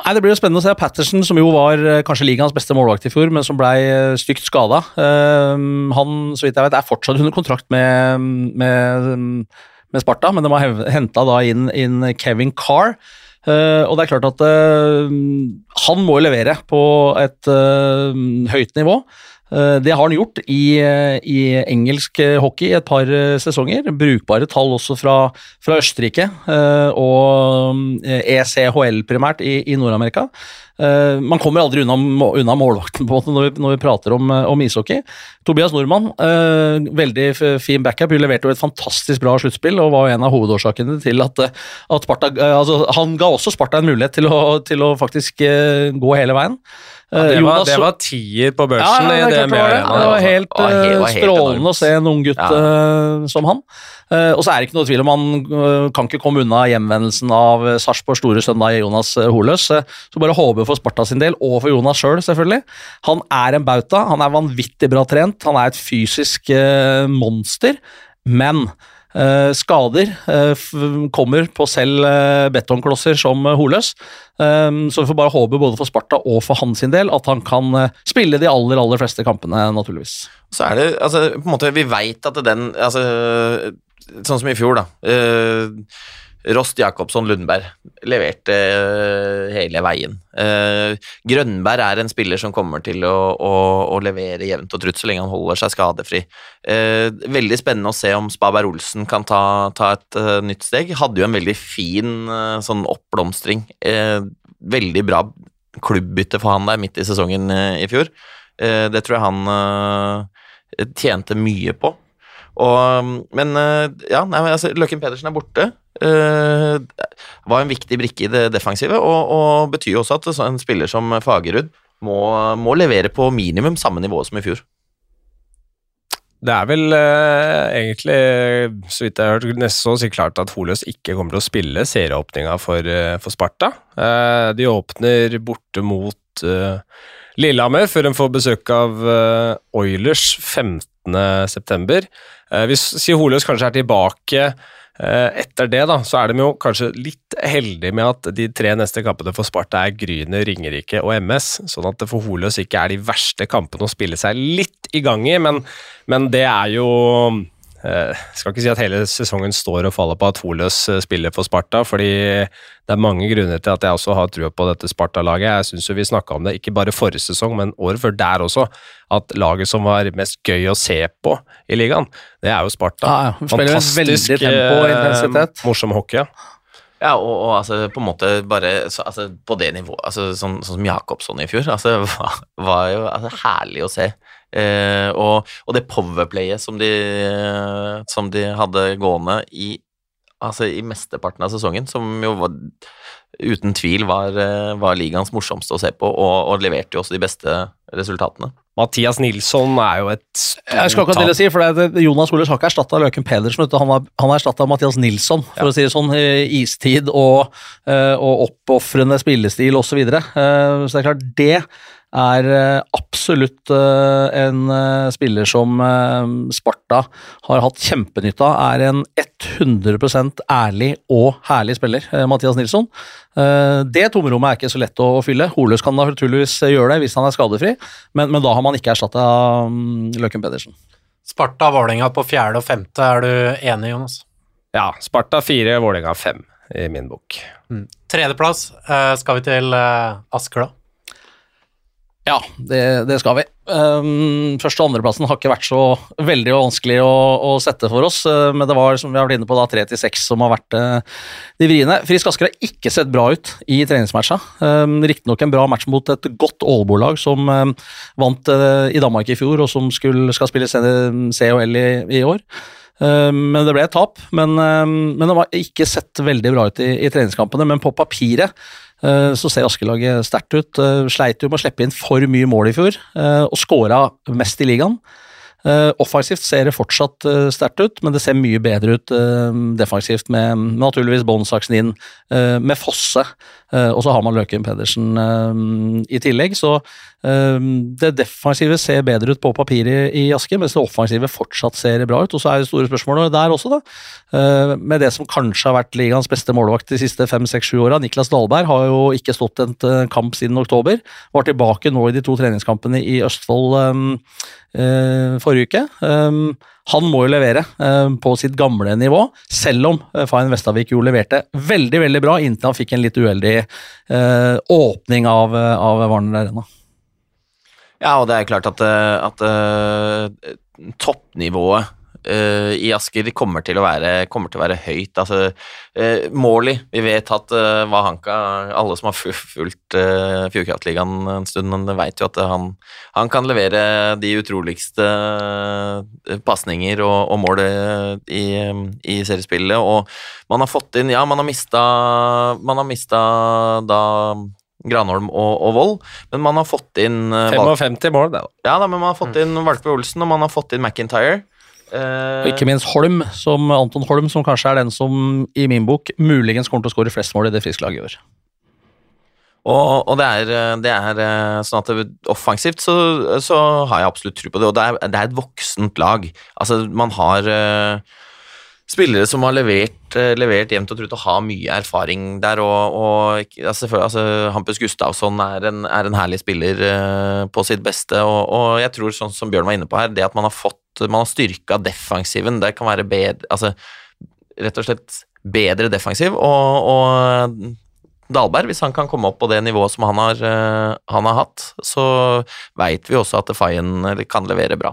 Nei, Det blir jo spennende å se Patterson, som jo var eh, kanskje ligaens beste målvakt i fjor, men som blei eh, stygt skada. Uh, han så vidt jeg vet, er fortsatt under kontrakt med, med, med Sparta, men de har henta inn, inn, Kevin Carr. Uh, og det er klart at han må levere på et høyt nivå. Eh, det har han gjort i, eh, i, engelsk eh, hockey i et par sesonger. Brukbare tall også fra, fra Østerrike og ECHL e primært i, i Nord-Amerika. Man kommer aldri unna, unna målvakten på når vi, når vi prater om, om, ishockey. Tobias Nordmann, veldig fin backup. Hun leverte jo et fantastisk bra sluttspill og var en av hovedårsakene til at, at Sparta altså, Han ga også Sparta en mulighet til å, til å faktisk gå hele veien. Ja, det, var, det var tier på børsen ja, i det Det var helt uh, strålende å se en ung gutt uh, som han. Uh, og så er det ikke noe tvil om han kan ikke komme unna hjemvendelsen av Sarpsborg store søndag Jonas Holøs. så bare håper for Sparta sin del, og for Jonas sjøl, selv, selvfølgelig. Han er en bauta, han er vanvittig bra trent, han er et fysisk monster, men skader uh, kommer på selv uh, betongklosser som Holøs. så vi får bare håpe både for Sparta og for hans del at han kan spille de aller aller fleste kampene, naturligvis. Så er det, altså, på en måte, Vi veit at den altså, Sånn som i fjor, da. Rost Jacobsson Lundberg leverte uh, hele veien. Uh, Grønberg er en spiller som kommer til å, å, å, levere jevnt og trutt så lenge han holder seg skadefri. Uh, veldig spennende å se om Spaberg Olsen kan ta, ta et nytt steg. Hadde jo en veldig fin sånn oppblomstring. veldig bra klubbbytte for han der midt i sesongen i fjor. det tror jeg han tjente mye på. Og, men ja, nei, altså, Løkken Pedersen er borte. Uh, var en viktig brikke i det defensive, og, og betyr også at en spiller som Fagerud må, må levere på minimum samme nivå som i fjor. Det er vel eh, egentlig, så vidt jeg har hørt, nesten så klart at Holøs ikke kommer til å spille serieåpninga for, eh, for, Sparta. Eh, de åpner borte mot eh, Lillehammer før de får besøk av eh, Oilers 15.9. Eh, hvis Holøs kanskje er tilbake Eh, etter det da, så er de jo kanskje litt heldige med at de tre neste kampene for Sparta er Gryne, Ringerike og MS, sånn at det for Holøs ikke er de verste kampene å spille seg litt i gang i, men, men det er jo jeg eh, skal ikke si at hele sesongen står og faller på at Holøs eh, spiller for Sparta, fordi det er mange grunner til at jeg også har trua på dette Sparta-laget. Jeg syns vi snakka om det ikke bare forrige sesong, men året før der også, at laget som var mest gøy å se på i ligaen, det er jo Sparta. Ja, ja. Fantastisk tempo og morsom hockey. Ja, og, og, altså på en måte bare så, altså, På det nivået, altså, sånn, sånn som Jakobsson i fjor, altså (laughs) var, var jo altså, herlig å se. Eh, og, og, det powerplayet som de, som de hadde gående i, altså i mesteparten av sesongen, som jo var, uten tvil var, eh, var ligaens morsomste å se på, og, og leverte jo også de beste resultatene. Mathias Nilsson er jo et stort Jeg skal ikke til å si, for det, Jonas Olers har ikke erstatta Løken Pedersen. Han har, han har erstatta Mathias Nilsson, for ja. å si det sånn. Istid og, eh, og oppofrende spillestil osv. Så, videre. så det er klart, det er eh, absolutt eh, en eh, spiller som Sparta har hatt kjempenytte av. Er en 100% ærlig og herlig spiller, Mathias Nilsson. Det tomrommet er ikke så lett å fylle. Holøs kan naturligvis gjøre det hvis han er skadefri, men, men da har man ikke erstatta mm, Løken Pedersen. Sparta-Vålerenga på fjerde og femte, er du enig, Jonas? Ja, Sparta fire, Vålerenga fem i min bok. Mm. Tredjeplass skal vi til Asker, da? Ja, det, det, skal vi. Um, første- og andreplassen har ikke vært så veldig vanskelig å, å sette for oss, uh, men det var som vi har vært inne på da, tre til seks som har vært uh, de vriene. Frisk Asker har ikke sett bra ut i treningsmatcha. Um, Riktignok en bra match mot et godt Aalborg-lag som um, vant uh, i Danmark i fjor, og som skulle, skal spille CHL i, i år. Men det ble et tap. Men, men det var ikke sett veldig bra ut i, i treningskampene. Men på papiret så ser Askelaget sterkt ut. Eh, sleit jo med å slippe inn for mye mål i fjor, eh, og skåra mest i ligaen. Offensivt ser det fortsatt sterkt ut, men det ser mye bedre ut defensivt med naturligvis Båndsaksen inn, med Fosse, og så har man Løken Pedersen i tillegg. Så det defensive ser bedre ut på papiret i Asker, mens det offensive fortsatt ser bra ut. Og så er det store spørsmålet der også, da. Med det som kanskje har vært ligaens beste målvakt de siste fem, seks, sju åra. Niklas Dahlberg har jo ikke stått en eh, kamp siden oktober. Var tilbake nå i de to treningskampene i Østfold forrige uke. Han må jo levere uh, på sitt gamle nivå, selv om uh, Fayen Vestavik jo leverte veldig veldig bra inntil han fikk en litt uheldig åpning av, av Warner Arena. Ja, og det er klart at, at toppnivået uh, i Asker kommer til å være, til å være høyt. Altså, uh, Morley, vi vet at uh, Vahanka Alle som har fulgt uh, Fjordkraftligaen en stund, vet jo at han, han kan levere de utroligste pasninger og, og mål i, i, seriespillet. Og man har fått inn Ja, man har mista Man har mista da Granholm og, og Vold, men man har fått inn uh, 55 mål, det, da. Ja, da, men man har fått inn Valpe Olsen, og man har fått inn McIntyre. Uh, og ikke minst Holm, som Anton Holm, som kanskje er den som i min bok muligens kommer til å skåre flest mål i det friske laget i år. Og, og det, er, det, er, eh, sånn at det, offensivt så, så, har jeg absolutt tro på det, og det er, det er et voksent lag. Altså, man har uh, spillere som har levert, uh, levert jevnt og trutt og har mye erfaring der, og, og altså, altså, Hampus Gustavsson er en, er en herlig spiller uh, på sitt beste, og, og, jeg tror, sånn som Bjørn var inne på her, det at man har fått man har styrka defensiven. Det kan være bedre Altså rett og slett bedre defensiv, og, og Dahlberg, hvis han kan komme opp på det nivået som han har, uh, han har hatt, så veit vi også at Fayen kan levere bra.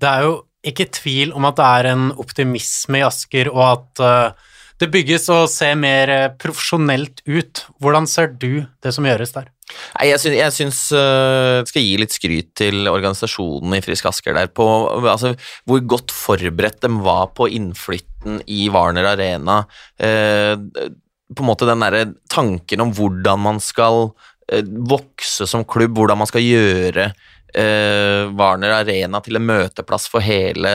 Det er jo ikke tvil om at det er en optimisme i Asker, og at uh, det bygges og ser mer profesjonelt ut. Hvordan ser du det som gjøres der? Nei, jeg syns, jeg syns uh, skal gi litt skryt til organisasjonen i Frisk Asker der på altså, hvor godt forberedt de var på innflytten i Warner Arena. Uh, på en måte den derre tanken om hvordan man skal uh, vokse som klubb, hvordan man skal gjøre Warner Arena til en møteplass for hele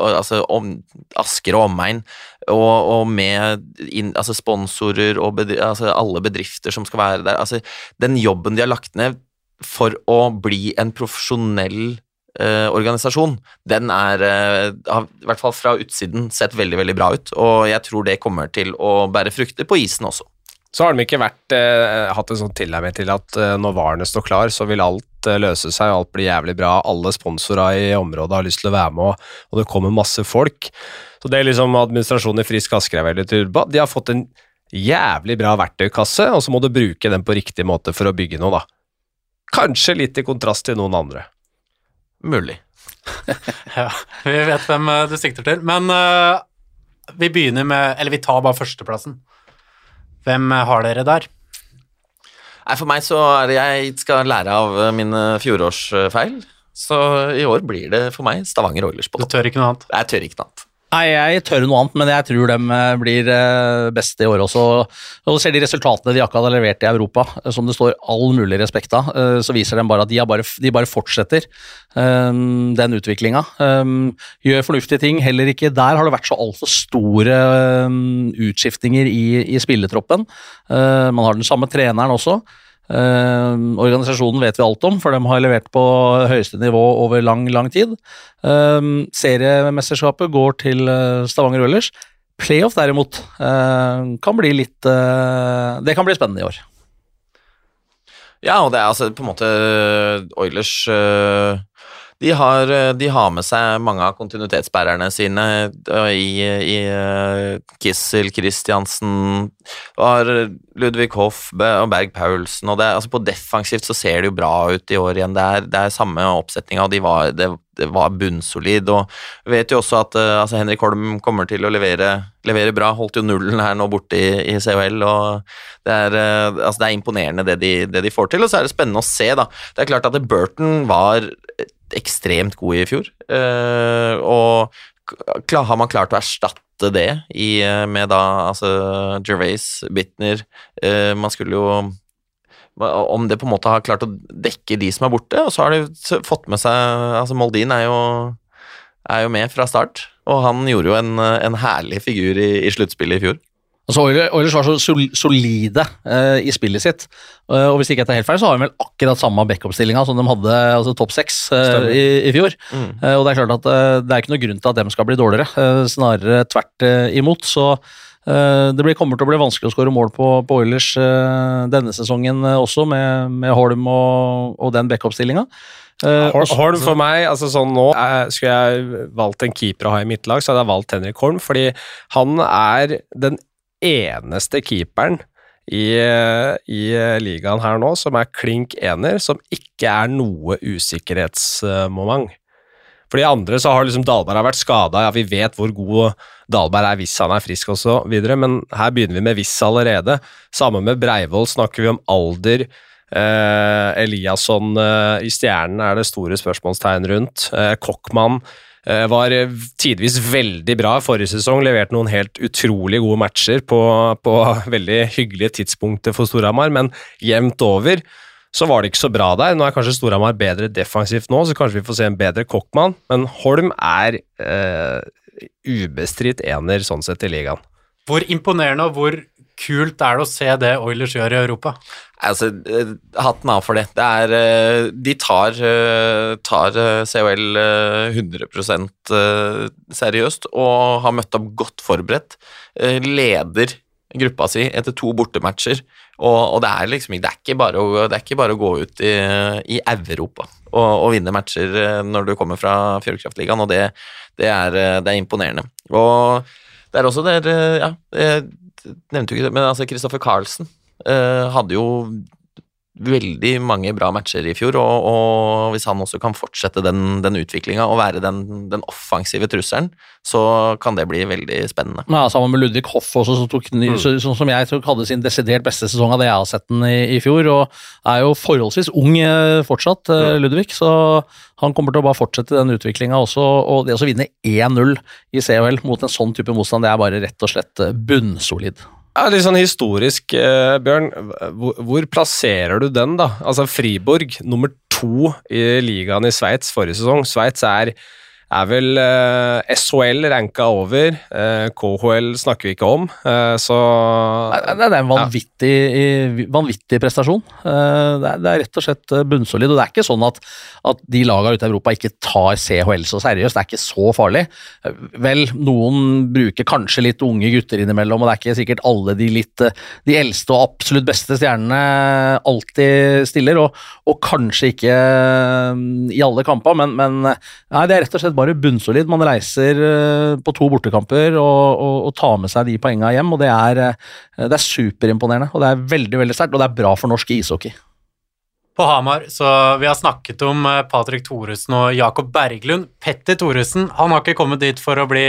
altså, om, Asker og omegn og, og med in, altså sponsorer og bedri, altså alle bedrifter som skal være der. Altså, den jobben de har lagt ned for å bli en profesjonell eh, organisasjon, den er eh, har, i hvert fall fra utsiden sett veldig, veldig bra ut, og jeg tror det kommer til å bære frukter på isen også. Så har de ikke vært, eh, hatt en sånn tilnærming til at eh, når varene står klar, så vil alt eh, løse seg, alt blir jævlig bra. Alle sponsorer i området har lyst til å være med, og det kommer masse folk. Så det er liksom administrasjonen i Frisk Asker er veldig turba. De har fått en jævlig bra verktøykasse, og så må du bruke den på riktig måte for å bygge noe, da. Kanskje litt i kontrast til noen andre. Mulig. (laughs) ja, vi vet hvem du sikter til. Men uh, vi begynner med Eller vi tar bare førsteplassen. Hvem har dere der? Nei, For meg så er det jeg skal lære av mine fjorårsfeil. Så i år blir det for meg Stavanger Oilers på topp. Du tør ikke noe annet? Jeg tør ikke noe annet. Nei, jeg tør noe annet, men jeg tror de eh, blir eh, best i år også. Og ser de resultatene de akkurat har levert i Europa, eh, som det står all mulig respekt av, så viser de bare at de, bare, de bare fortsetter den utviklinga. Gjør fornuftige ting. Heller ikke der har det vært så altfor store utskiftninger i, i spilletroppen. Man har den samme treneren også. Uh, organisasjonen vet vi alt om, for de har levert på høyeste nivå over lang, lang tid. Eh, seriemesterskapet går til uh, Stavanger Oilers. Playoff derimot kan bli litt Det kan bli spennende i år. Ja, og det er altså på en måte Oilers de har, eh, de har, med seg mange av kontinuitetsbærerne sine eh, i, i eh, Kissel, Kristiansen, Ludvig Hoff og Berg Paulsen. og det, altså På defensivt så ser det jo bra ut i år igjen. Det er, det er samme oppsetninga, og de var, det, det, var bunnsolid. og Vi vet jo også at altså Henrik Holm kommer til å levere, levere bra. Holdt jo nullen her nå borte i, i CHL. og det er, altså det er imponerende det de, det de, får til, og så er det spennende å se. da. Det er klart at Burton var ekstremt god i fjor. Uh, og har man klart å erstatte det i, eh, med da altså Gervais, Bitner uh, Man skulle jo Om det på en måte har klart å dekke de som er borte, og så har de fått med seg altså Moldin er jo, er jo med fra start, og han gjorde jo en, en herlig figur i, i sluttspillet i fjor. Altså Oilers var så solide uh, i spillet sitt, uh, og hvis ikke jeg tar helt feil, så har de vel akkurat samme backup-stillinga som de hadde altså topp seks uh, i, i, fjor. Mm. og det er klart at det er ikke noe grunn til at dem skal bli dårligere, snarere tvert imot. Så det blir, kommer til å bli vanskelig å skåre mål på, på Oilers denne sesongen også, med, med Holm og, og den backup-stillinga. Holm for meg, altså sånn nå Skulle jeg valgt en keeper å ha i mitt lag, så hadde jeg valgt Henrik Holm, fordi han er den eneste keeperen i, i, ligaen her nå som er klink ener, som ikke er noe usikkerhetsmoment. For de andre så har liksom Dahlberg vært skada, ja, vi vet hvor god Dahlberg er hvis han er frisk osv., men her begynner vi med hvis allerede. Sammen med Breivoll snakker vi om alder. Eh, Eliasson eh, i Stjernen er det store spørsmålstegn rundt. Eh, Kokkmann var eh, tidvis veldig bra forrige sesong, leverte noen helt utrolig gode matcher på, på (laughs) veldig hyggelige tidspunkter for Storhamar, men jevnt over så var det ikke så bra der. Nå er kanskje Storhamar bedre defensivt nå, så kanskje vi får se en bedre Kokkmann, men Holm er eh, ubestridt ener sånn sett i ligaen. Hvor imponerende og hvor kult er det å se det Oilers gjør i Europa? Altså, eh, Hatten av for det. det er, eh, de tar, eh, tar COL 100 seriøst og har møtt opp godt forberedt. Leder gruppa si etter to bortematcher. Og, og det, er liksom, det, er å, det er ikke bare å gå ut i, i Europa og, og, vinne matcher når du kommer fra Fjordkraftligaen, og det, det, er, er imponerende. Og det er også der ja, nevnte jo ikke det, men altså Kristoffer Carlsen hadde jo veldig mange bra matcher i fjor, og, og hvis han også kan fortsette den, den utviklinga og være den, den, offensive trusselen, så kan det bli veldig spennende. Ja, Sammen med Ludvig Hoff også, som, tok, mm. så, som jeg tok, hadde sin desidert beste sesong av det jeg har sett den i, i, fjor, og er jo forholdsvis ung eh, fortsatt, mm. Ludvig, så han kommer til å bare fortsette den utviklinga også. Og det å vinne 1-0 i CHL mot en sånn type motstand, det er bare rett og slett bunnsolid. Ja, litt sånn historisk, eh, Bjørn. Hvor, hvor, plasserer du den, da? Altså Friborg, nummer to i ligaen i Sveits forrige sesong. Sveits er er vel eh, SHL ranka over. Eh, KHL snakker vi ikke om, uh, så det, det, er en vanvittig, ja. vanvittig prestasjon. Det er, det, er, rett og slett bunnsolid. Og det er ikke sånn at, at de lagene ute i Europa ikke tar CHL så seriøst. Det er ikke så farlig. Vel, noen bruker kanskje litt unge gutter innimellom, og det er ikke sikkert alle de litt de eldste og absolutt beste stjernene alltid stiller, og, og kanskje ikke i alle kamper, men, men nei, det er rett og slett bare bunnsolid. Man reiser eh, på to bortekamper og, og, og tar med seg de poengene hjem, og det er, eh, det er superimponerende. Og det er veldig veldig sterkt, og det er bra for norsk ishockey. På Hamar, så Vi har snakket om eh, Patrick Thoresen og Jakob Berglund. Petter Thoresen han har ikke kommet dit for å bli,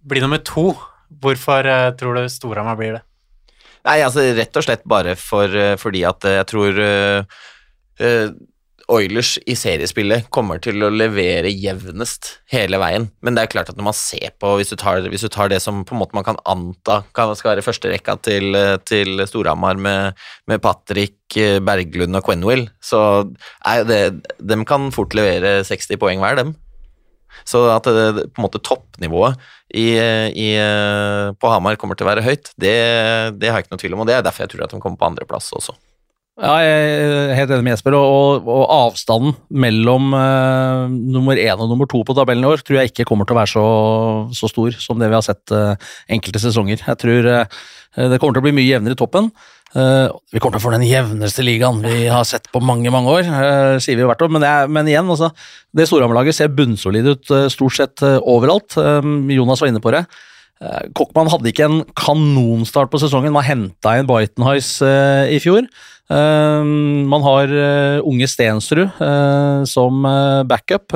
bli nummer to. Hvorfor tror du Storhamar blir det? Nei, altså Rett og slett bare for, fordi at jeg tror uh, Oilers i seriespillet kommer til å levere jevnest hele veien, men det er klart at når man ser på, hvis du tar, hvis du tar det som på en måte man kan anta kan, skal være førsterekka til, til Storhamar med, med, Patrick, Berglund og Quenwill, så er det, de kan fort levere 60 poeng hver, dem. Så at det, på en måte toppnivået i, i, på Hamar kommer til å være høyt, det, det har jeg ikke noe tvil om, og det er derfor jeg tror at de kommer på andreplass også. Ja, jeg er helt enig med Jesper. Og, og avstanden mellom uh, nummer én og nummer to på tabellen i år tror jeg ikke kommer til å være så, så stor som det vi har sett uh, enkelte sesonger. Jeg tror uh, det kommer til å bli mye jevnere i toppen. vi kommer til å få den jevneste ligaen vi har sett på mange mange år, sier vi jo hvert år. Men, jeg, men igjen, altså, det Storhamar-laget ser bunnsolid ut stort sett overalt. Jonas var inne på det. Kokkmann hadde ikke en kanonstart på sesongen. Man henta inn Buitenhuis i fjor. Ehm, man har eh, unge Stensrud eh, som eh, backup.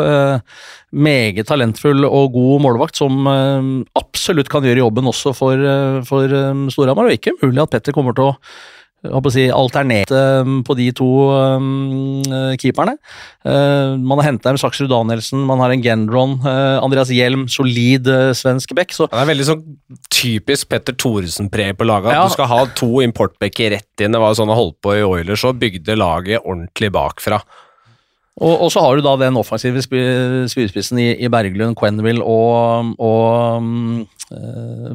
meget talentfull og god målvakt som absolutt kan gjøre jobben også for, for Storhamar. Og ikke mulig at Petter kommer til å si, alternerte um, på de to um, keeperne. Uh, man har henta Saksrud Danielsen, man har en Gendron, uh, Andreas Hjelm, solid uh, svensk back. Så. Det er veldig sånn typisk Petter Thoresen-pre på laget. Ja. Du skal ha to importbacker rett inn. Det var sånn han holdt på i Oilers og bygde laget ordentlig bakfra. Og, og, så har du da den offensive spydspissen i, i Berglund, Quenville og, og um,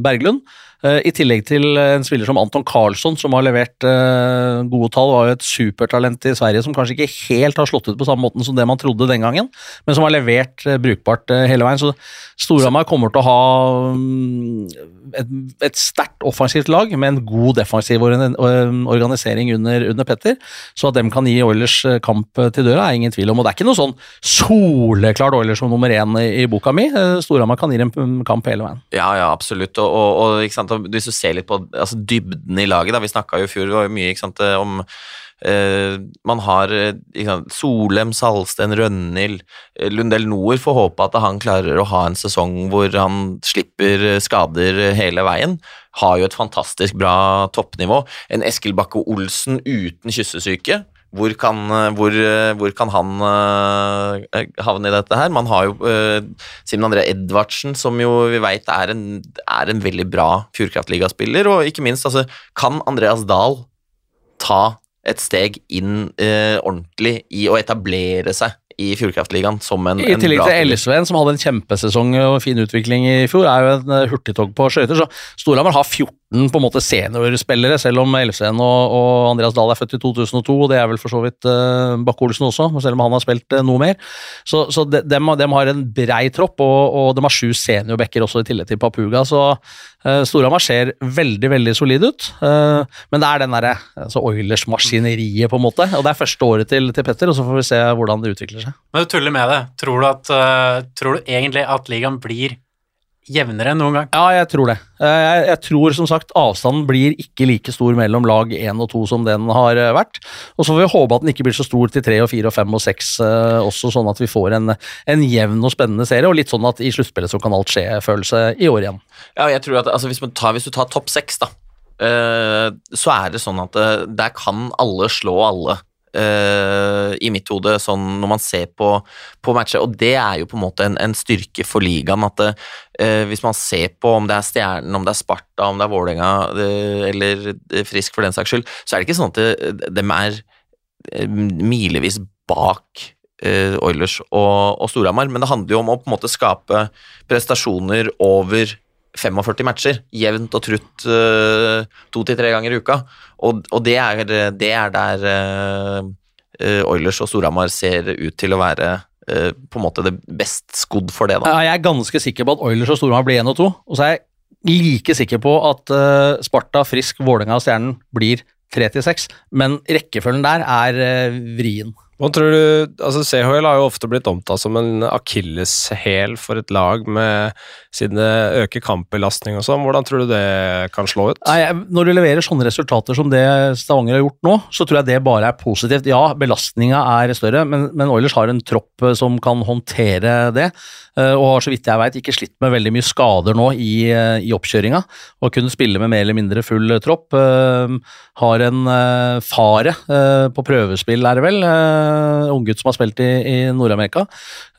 Berglund. Eh, I tillegg til en spiller som Anton Karlsson, som har levert uh, gode tall. Var jo et supertalent i Sverige som kanskje ikke helt har slått ut på samme måten som det man trodde den gangen, men som har levert uh, brukbart hele veien. Så Storhamar kommer til å ha um, et, et sterkt offensivt lag med en god defensiv organisering under, under, Petter. Så at dem kan gi Oilers kamp til døra, er ingen tvil om. Og det er ikke noe sånn soleklart Oilers som nummer én i, i boka mi. Storhamar kan gi dem kamp hele veien. Ja, ja, absolutt. og, og, og ikke sant, hvis du ser litt på altså, dybden i laget da, Vi snakka jo i fjor mye sant, om Uh, man har sant, Solem, Salsten, Rønhild Lundell Noer får håpe at han klarer å ha en sesong hvor han slipper skader hele veien. Har jo et fantastisk bra toppnivå. En Eskil Bakke Olsen uten kyssesyke. Hvor kan, hvor, hvor kan, han uh, havne i dette her? Man har jo uh, Simen André Edvardsen, som jo vi veit er, er, en veldig bra Fjordkraftligaspiller, og ikke minst, altså, kan Andreas Dahl ta et steg inn uh, ordentlig i å etablere seg i Fjordkraftligaen som en, I tillegg til Elsveen, som hadde en kjempesesong og fin utvikling i fjor, er jo en hurtigtog på skøyter. Så Storhamar har 14 på en måte seniorspillere, selv om Elvseen og, og, Andreas Dahl er født i 2002, og det er vel for så vidt uh, Bakke-Olsen også, selv om han har spilt uh, noe mer. Så, så de, de, de, har en brei tropp, og, og de har sju seniorbacker også, i tillegg til Papuga. Så uh, Storhamar ser veldig, veldig solid ut. Uh, men det er den derre altså Oilers-maskineriet, på en måte. Og det er første året til, til, Petter, og så får vi se hvordan det utvikler seg. Men du tuller med det. Tror du, at, tror du egentlig at ligaen blir jevnere enn noen gang. Ja, jeg tror det. Eh, jeg, jeg, tror som sagt avstanden blir ikke like stor mellom lag 1 og 2 som den har eh, vært. Og så får vi håpe at den ikke blir så stor til 3 og 4 og 5 og 6 uh, også, sånn at vi får en, en, jevn og spennende serie. Og litt sånn at i sluttspillet så kan alt skje-følelse i år igjen. Ja, jeg tror at altså, hvis, tar, hvis, du tar topp 6, da, uh, så er det sånn at uh, der kan alle slå alle uh, i mitt hode, sånn når man ser på, på matcher. Og det er jo på en måte en, en styrke for ligaen. at uh, Hvis man ser på om det er Stjernen, om det er Sparta, om det er Vålerenga uh, eller Frisk for den saks skyld, så er det ikke sånn at de er milevis bak Oilers og, og Storhamar, men det handler jo om å på en måte skape prestasjoner over 45 matcher, jevnt og trutt uh, to til tre ganger i uka. Og, og det, er, det, er, der uh, Oilers og Storhamar ser ut til å være uh, på en måte det best skodd for det. Da. Jeg er ganske sikker på at Oilers og Storhamar blir 1 og 2, og så er jeg like sikker på at Sparta, Frisk, Vålerenga og Stjernen blir 3 til 6, men rekkefølgen der er vrien. Hva tror du, altså CHL har jo ofte blitt omtalt som en akilleshæl for et lag med siden det øker kampbelastning og sånn. Hvordan tror du det kan slå ut? Nei, når du leverer sånne resultater som det Stavanger har gjort nå, så tror jeg det bare er positivt. Ja, belastninga er større, men, men Oilers har en tropp eh, som kan håndtere det. Eh, og har så vidt jeg vet ikke slitt med veldig mye skader nå i, eh, i oppkjøringa. Og kunne spille med mer eller mindre full tropp. Har en fare på prøvespill, er det vel Eh, unggutt som har spilt i, i Nord-Amerika.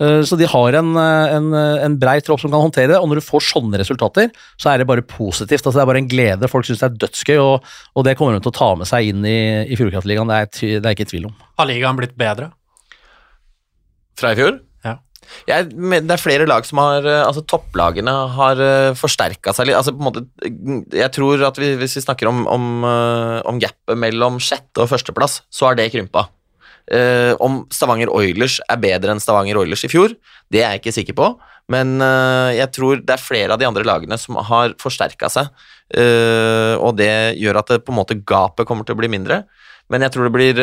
Uh, så de har en, eh, en, en brei tropp som kan håndtere det, og når du får sånne resultater, så er det bare positivt. altså Det er bare en glede. Folk syns det er dødsgøy, og, og, det kommer de til å ta med seg inn i, i Fjordkraftligaen. Det, er, det er ikke tvil om. Har ligaen blitt bedre? Fra i fjor? Ja. Jeg, det er flere lag som har altså Topplagene har forsterka seg litt. Altså på en måte, jeg tror at vi, Hvis vi snakker om, om, om gapet mellom sjette og førsteplass, så har det krympa. Uh, om Stavanger Oilers er bedre enn Stavanger Oilers i fjor, det er jeg ikke sikker på, men uh, jeg tror det er flere av de andre lagene som har forsterka seg, uh, og det gjør at det, på en måte gapet kommer til å bli mindre. Men jeg tror det blir,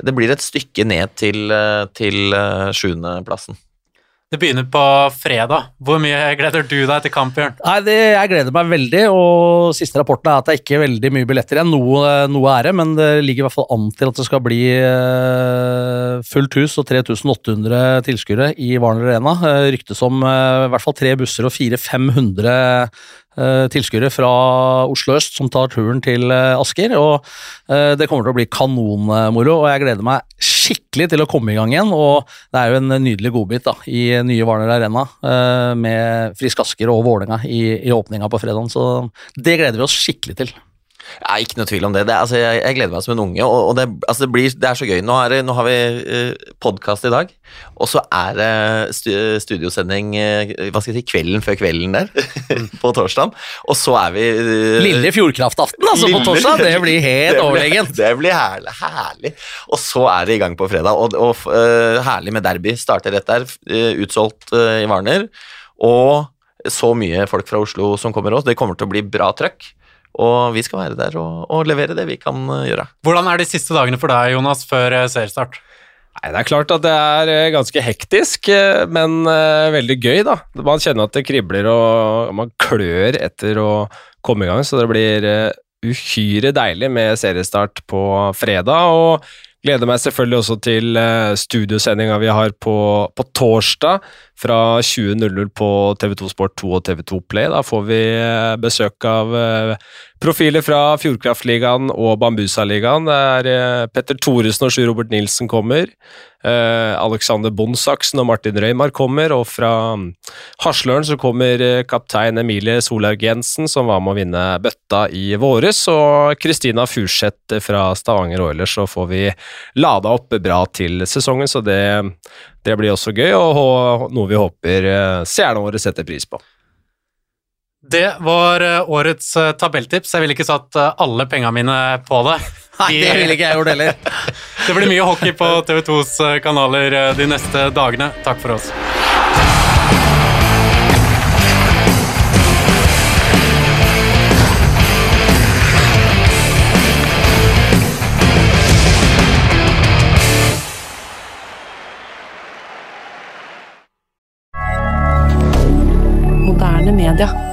det blir et stykke ned til, til sjuendeplassen. Det begynner på fredag. Hvor mye gleder du deg til kamp, Bjørn? Nei, det, Jeg gleder meg veldig, og siste rapporten er at det er ikke veldig mye billetter igjen. Noe, noe er det, men det ligger i hvert fall an til at det skal bli uh, fullt hus og 3800 tilskuere i Warner Arena. Uh, ryktes om uh, i hvert fall tre busser og 400-500 uh, tilskuere fra Oslo øst som tar turen til Asker. og Det kommer til å bli kanonmoro, og jeg gleder meg skikkelig til å komme i gang igjen. Og det er jo en nydelig godbit da, i nye Hvaler Arena med Frisk Asker og Vålerenga i, i åpninga på fredag. Så det gleder vi oss skikkelig til. Ja, ikke noe tvil om det. det altså, jeg, jeg, gleder meg som en unge. og, og det, altså, det, blir, det, er så gøy. Nå, er, nå har vi uh, podkast i dag, og så er det uh, studiosending uh, hva skal jeg si, kvelden før kvelden der, (laughs) på torsdag. Og så er vi uh, Lille Fjordkraftaften, altså, Lille, på torsdag! Det blir helt (laughs) overlegent. Det blir herlig, herlig. Og så er det i gang på fredag, og, og herlig med derby. Starter rett der, utsolgt i Warner. Og så mye folk fra Oslo som kommer også. Det kommer til å bli bra trøkk. Og vi skal være der og, og, levere det vi kan eh, gjøre. Hvordan er de siste dagene for deg, Jonas, før eh, seriestart? Nei, Det er klart at det er eh, ganske hektisk, men veldig gøy, da. Man kjenner at det kribler og man klør etter å komme i gang, så det blir uhyre deilig med seriestart på fredag. og Gleder meg selvfølgelig også til studiosendinga vi har på, på torsdag fra 20.00 på TV2 Sport 2 og TV2 Play. Da får vi eh, besøk av eh, profiler fra Fjordkraftligaen og Bambusaligaen. Det er eh, Petter Thoresen og Sjur Robert Nilsen kommer. Alexander Bondsaksen og Martin Røymar kommer, og fra mm, Hasløren så kommer kaptein Emilie Solhaug Jensen, som var med å vinne bøtta i våres, og Kristina Furseth fra Stavanger Oilers. Så får vi lada opp bra til sesongen, så det det blir også gøy, og noe vi håper eh, seerne våre setter pris på. Det var eh, årets eh, tabelltips. Jeg ville ikke satt alle pengene mine på det. (laughs) Nei, det ville ikke jeg gjort heller. (laughs) det blir mye hockey på TV2s kanaler de neste dagene. Takk for oss. rien.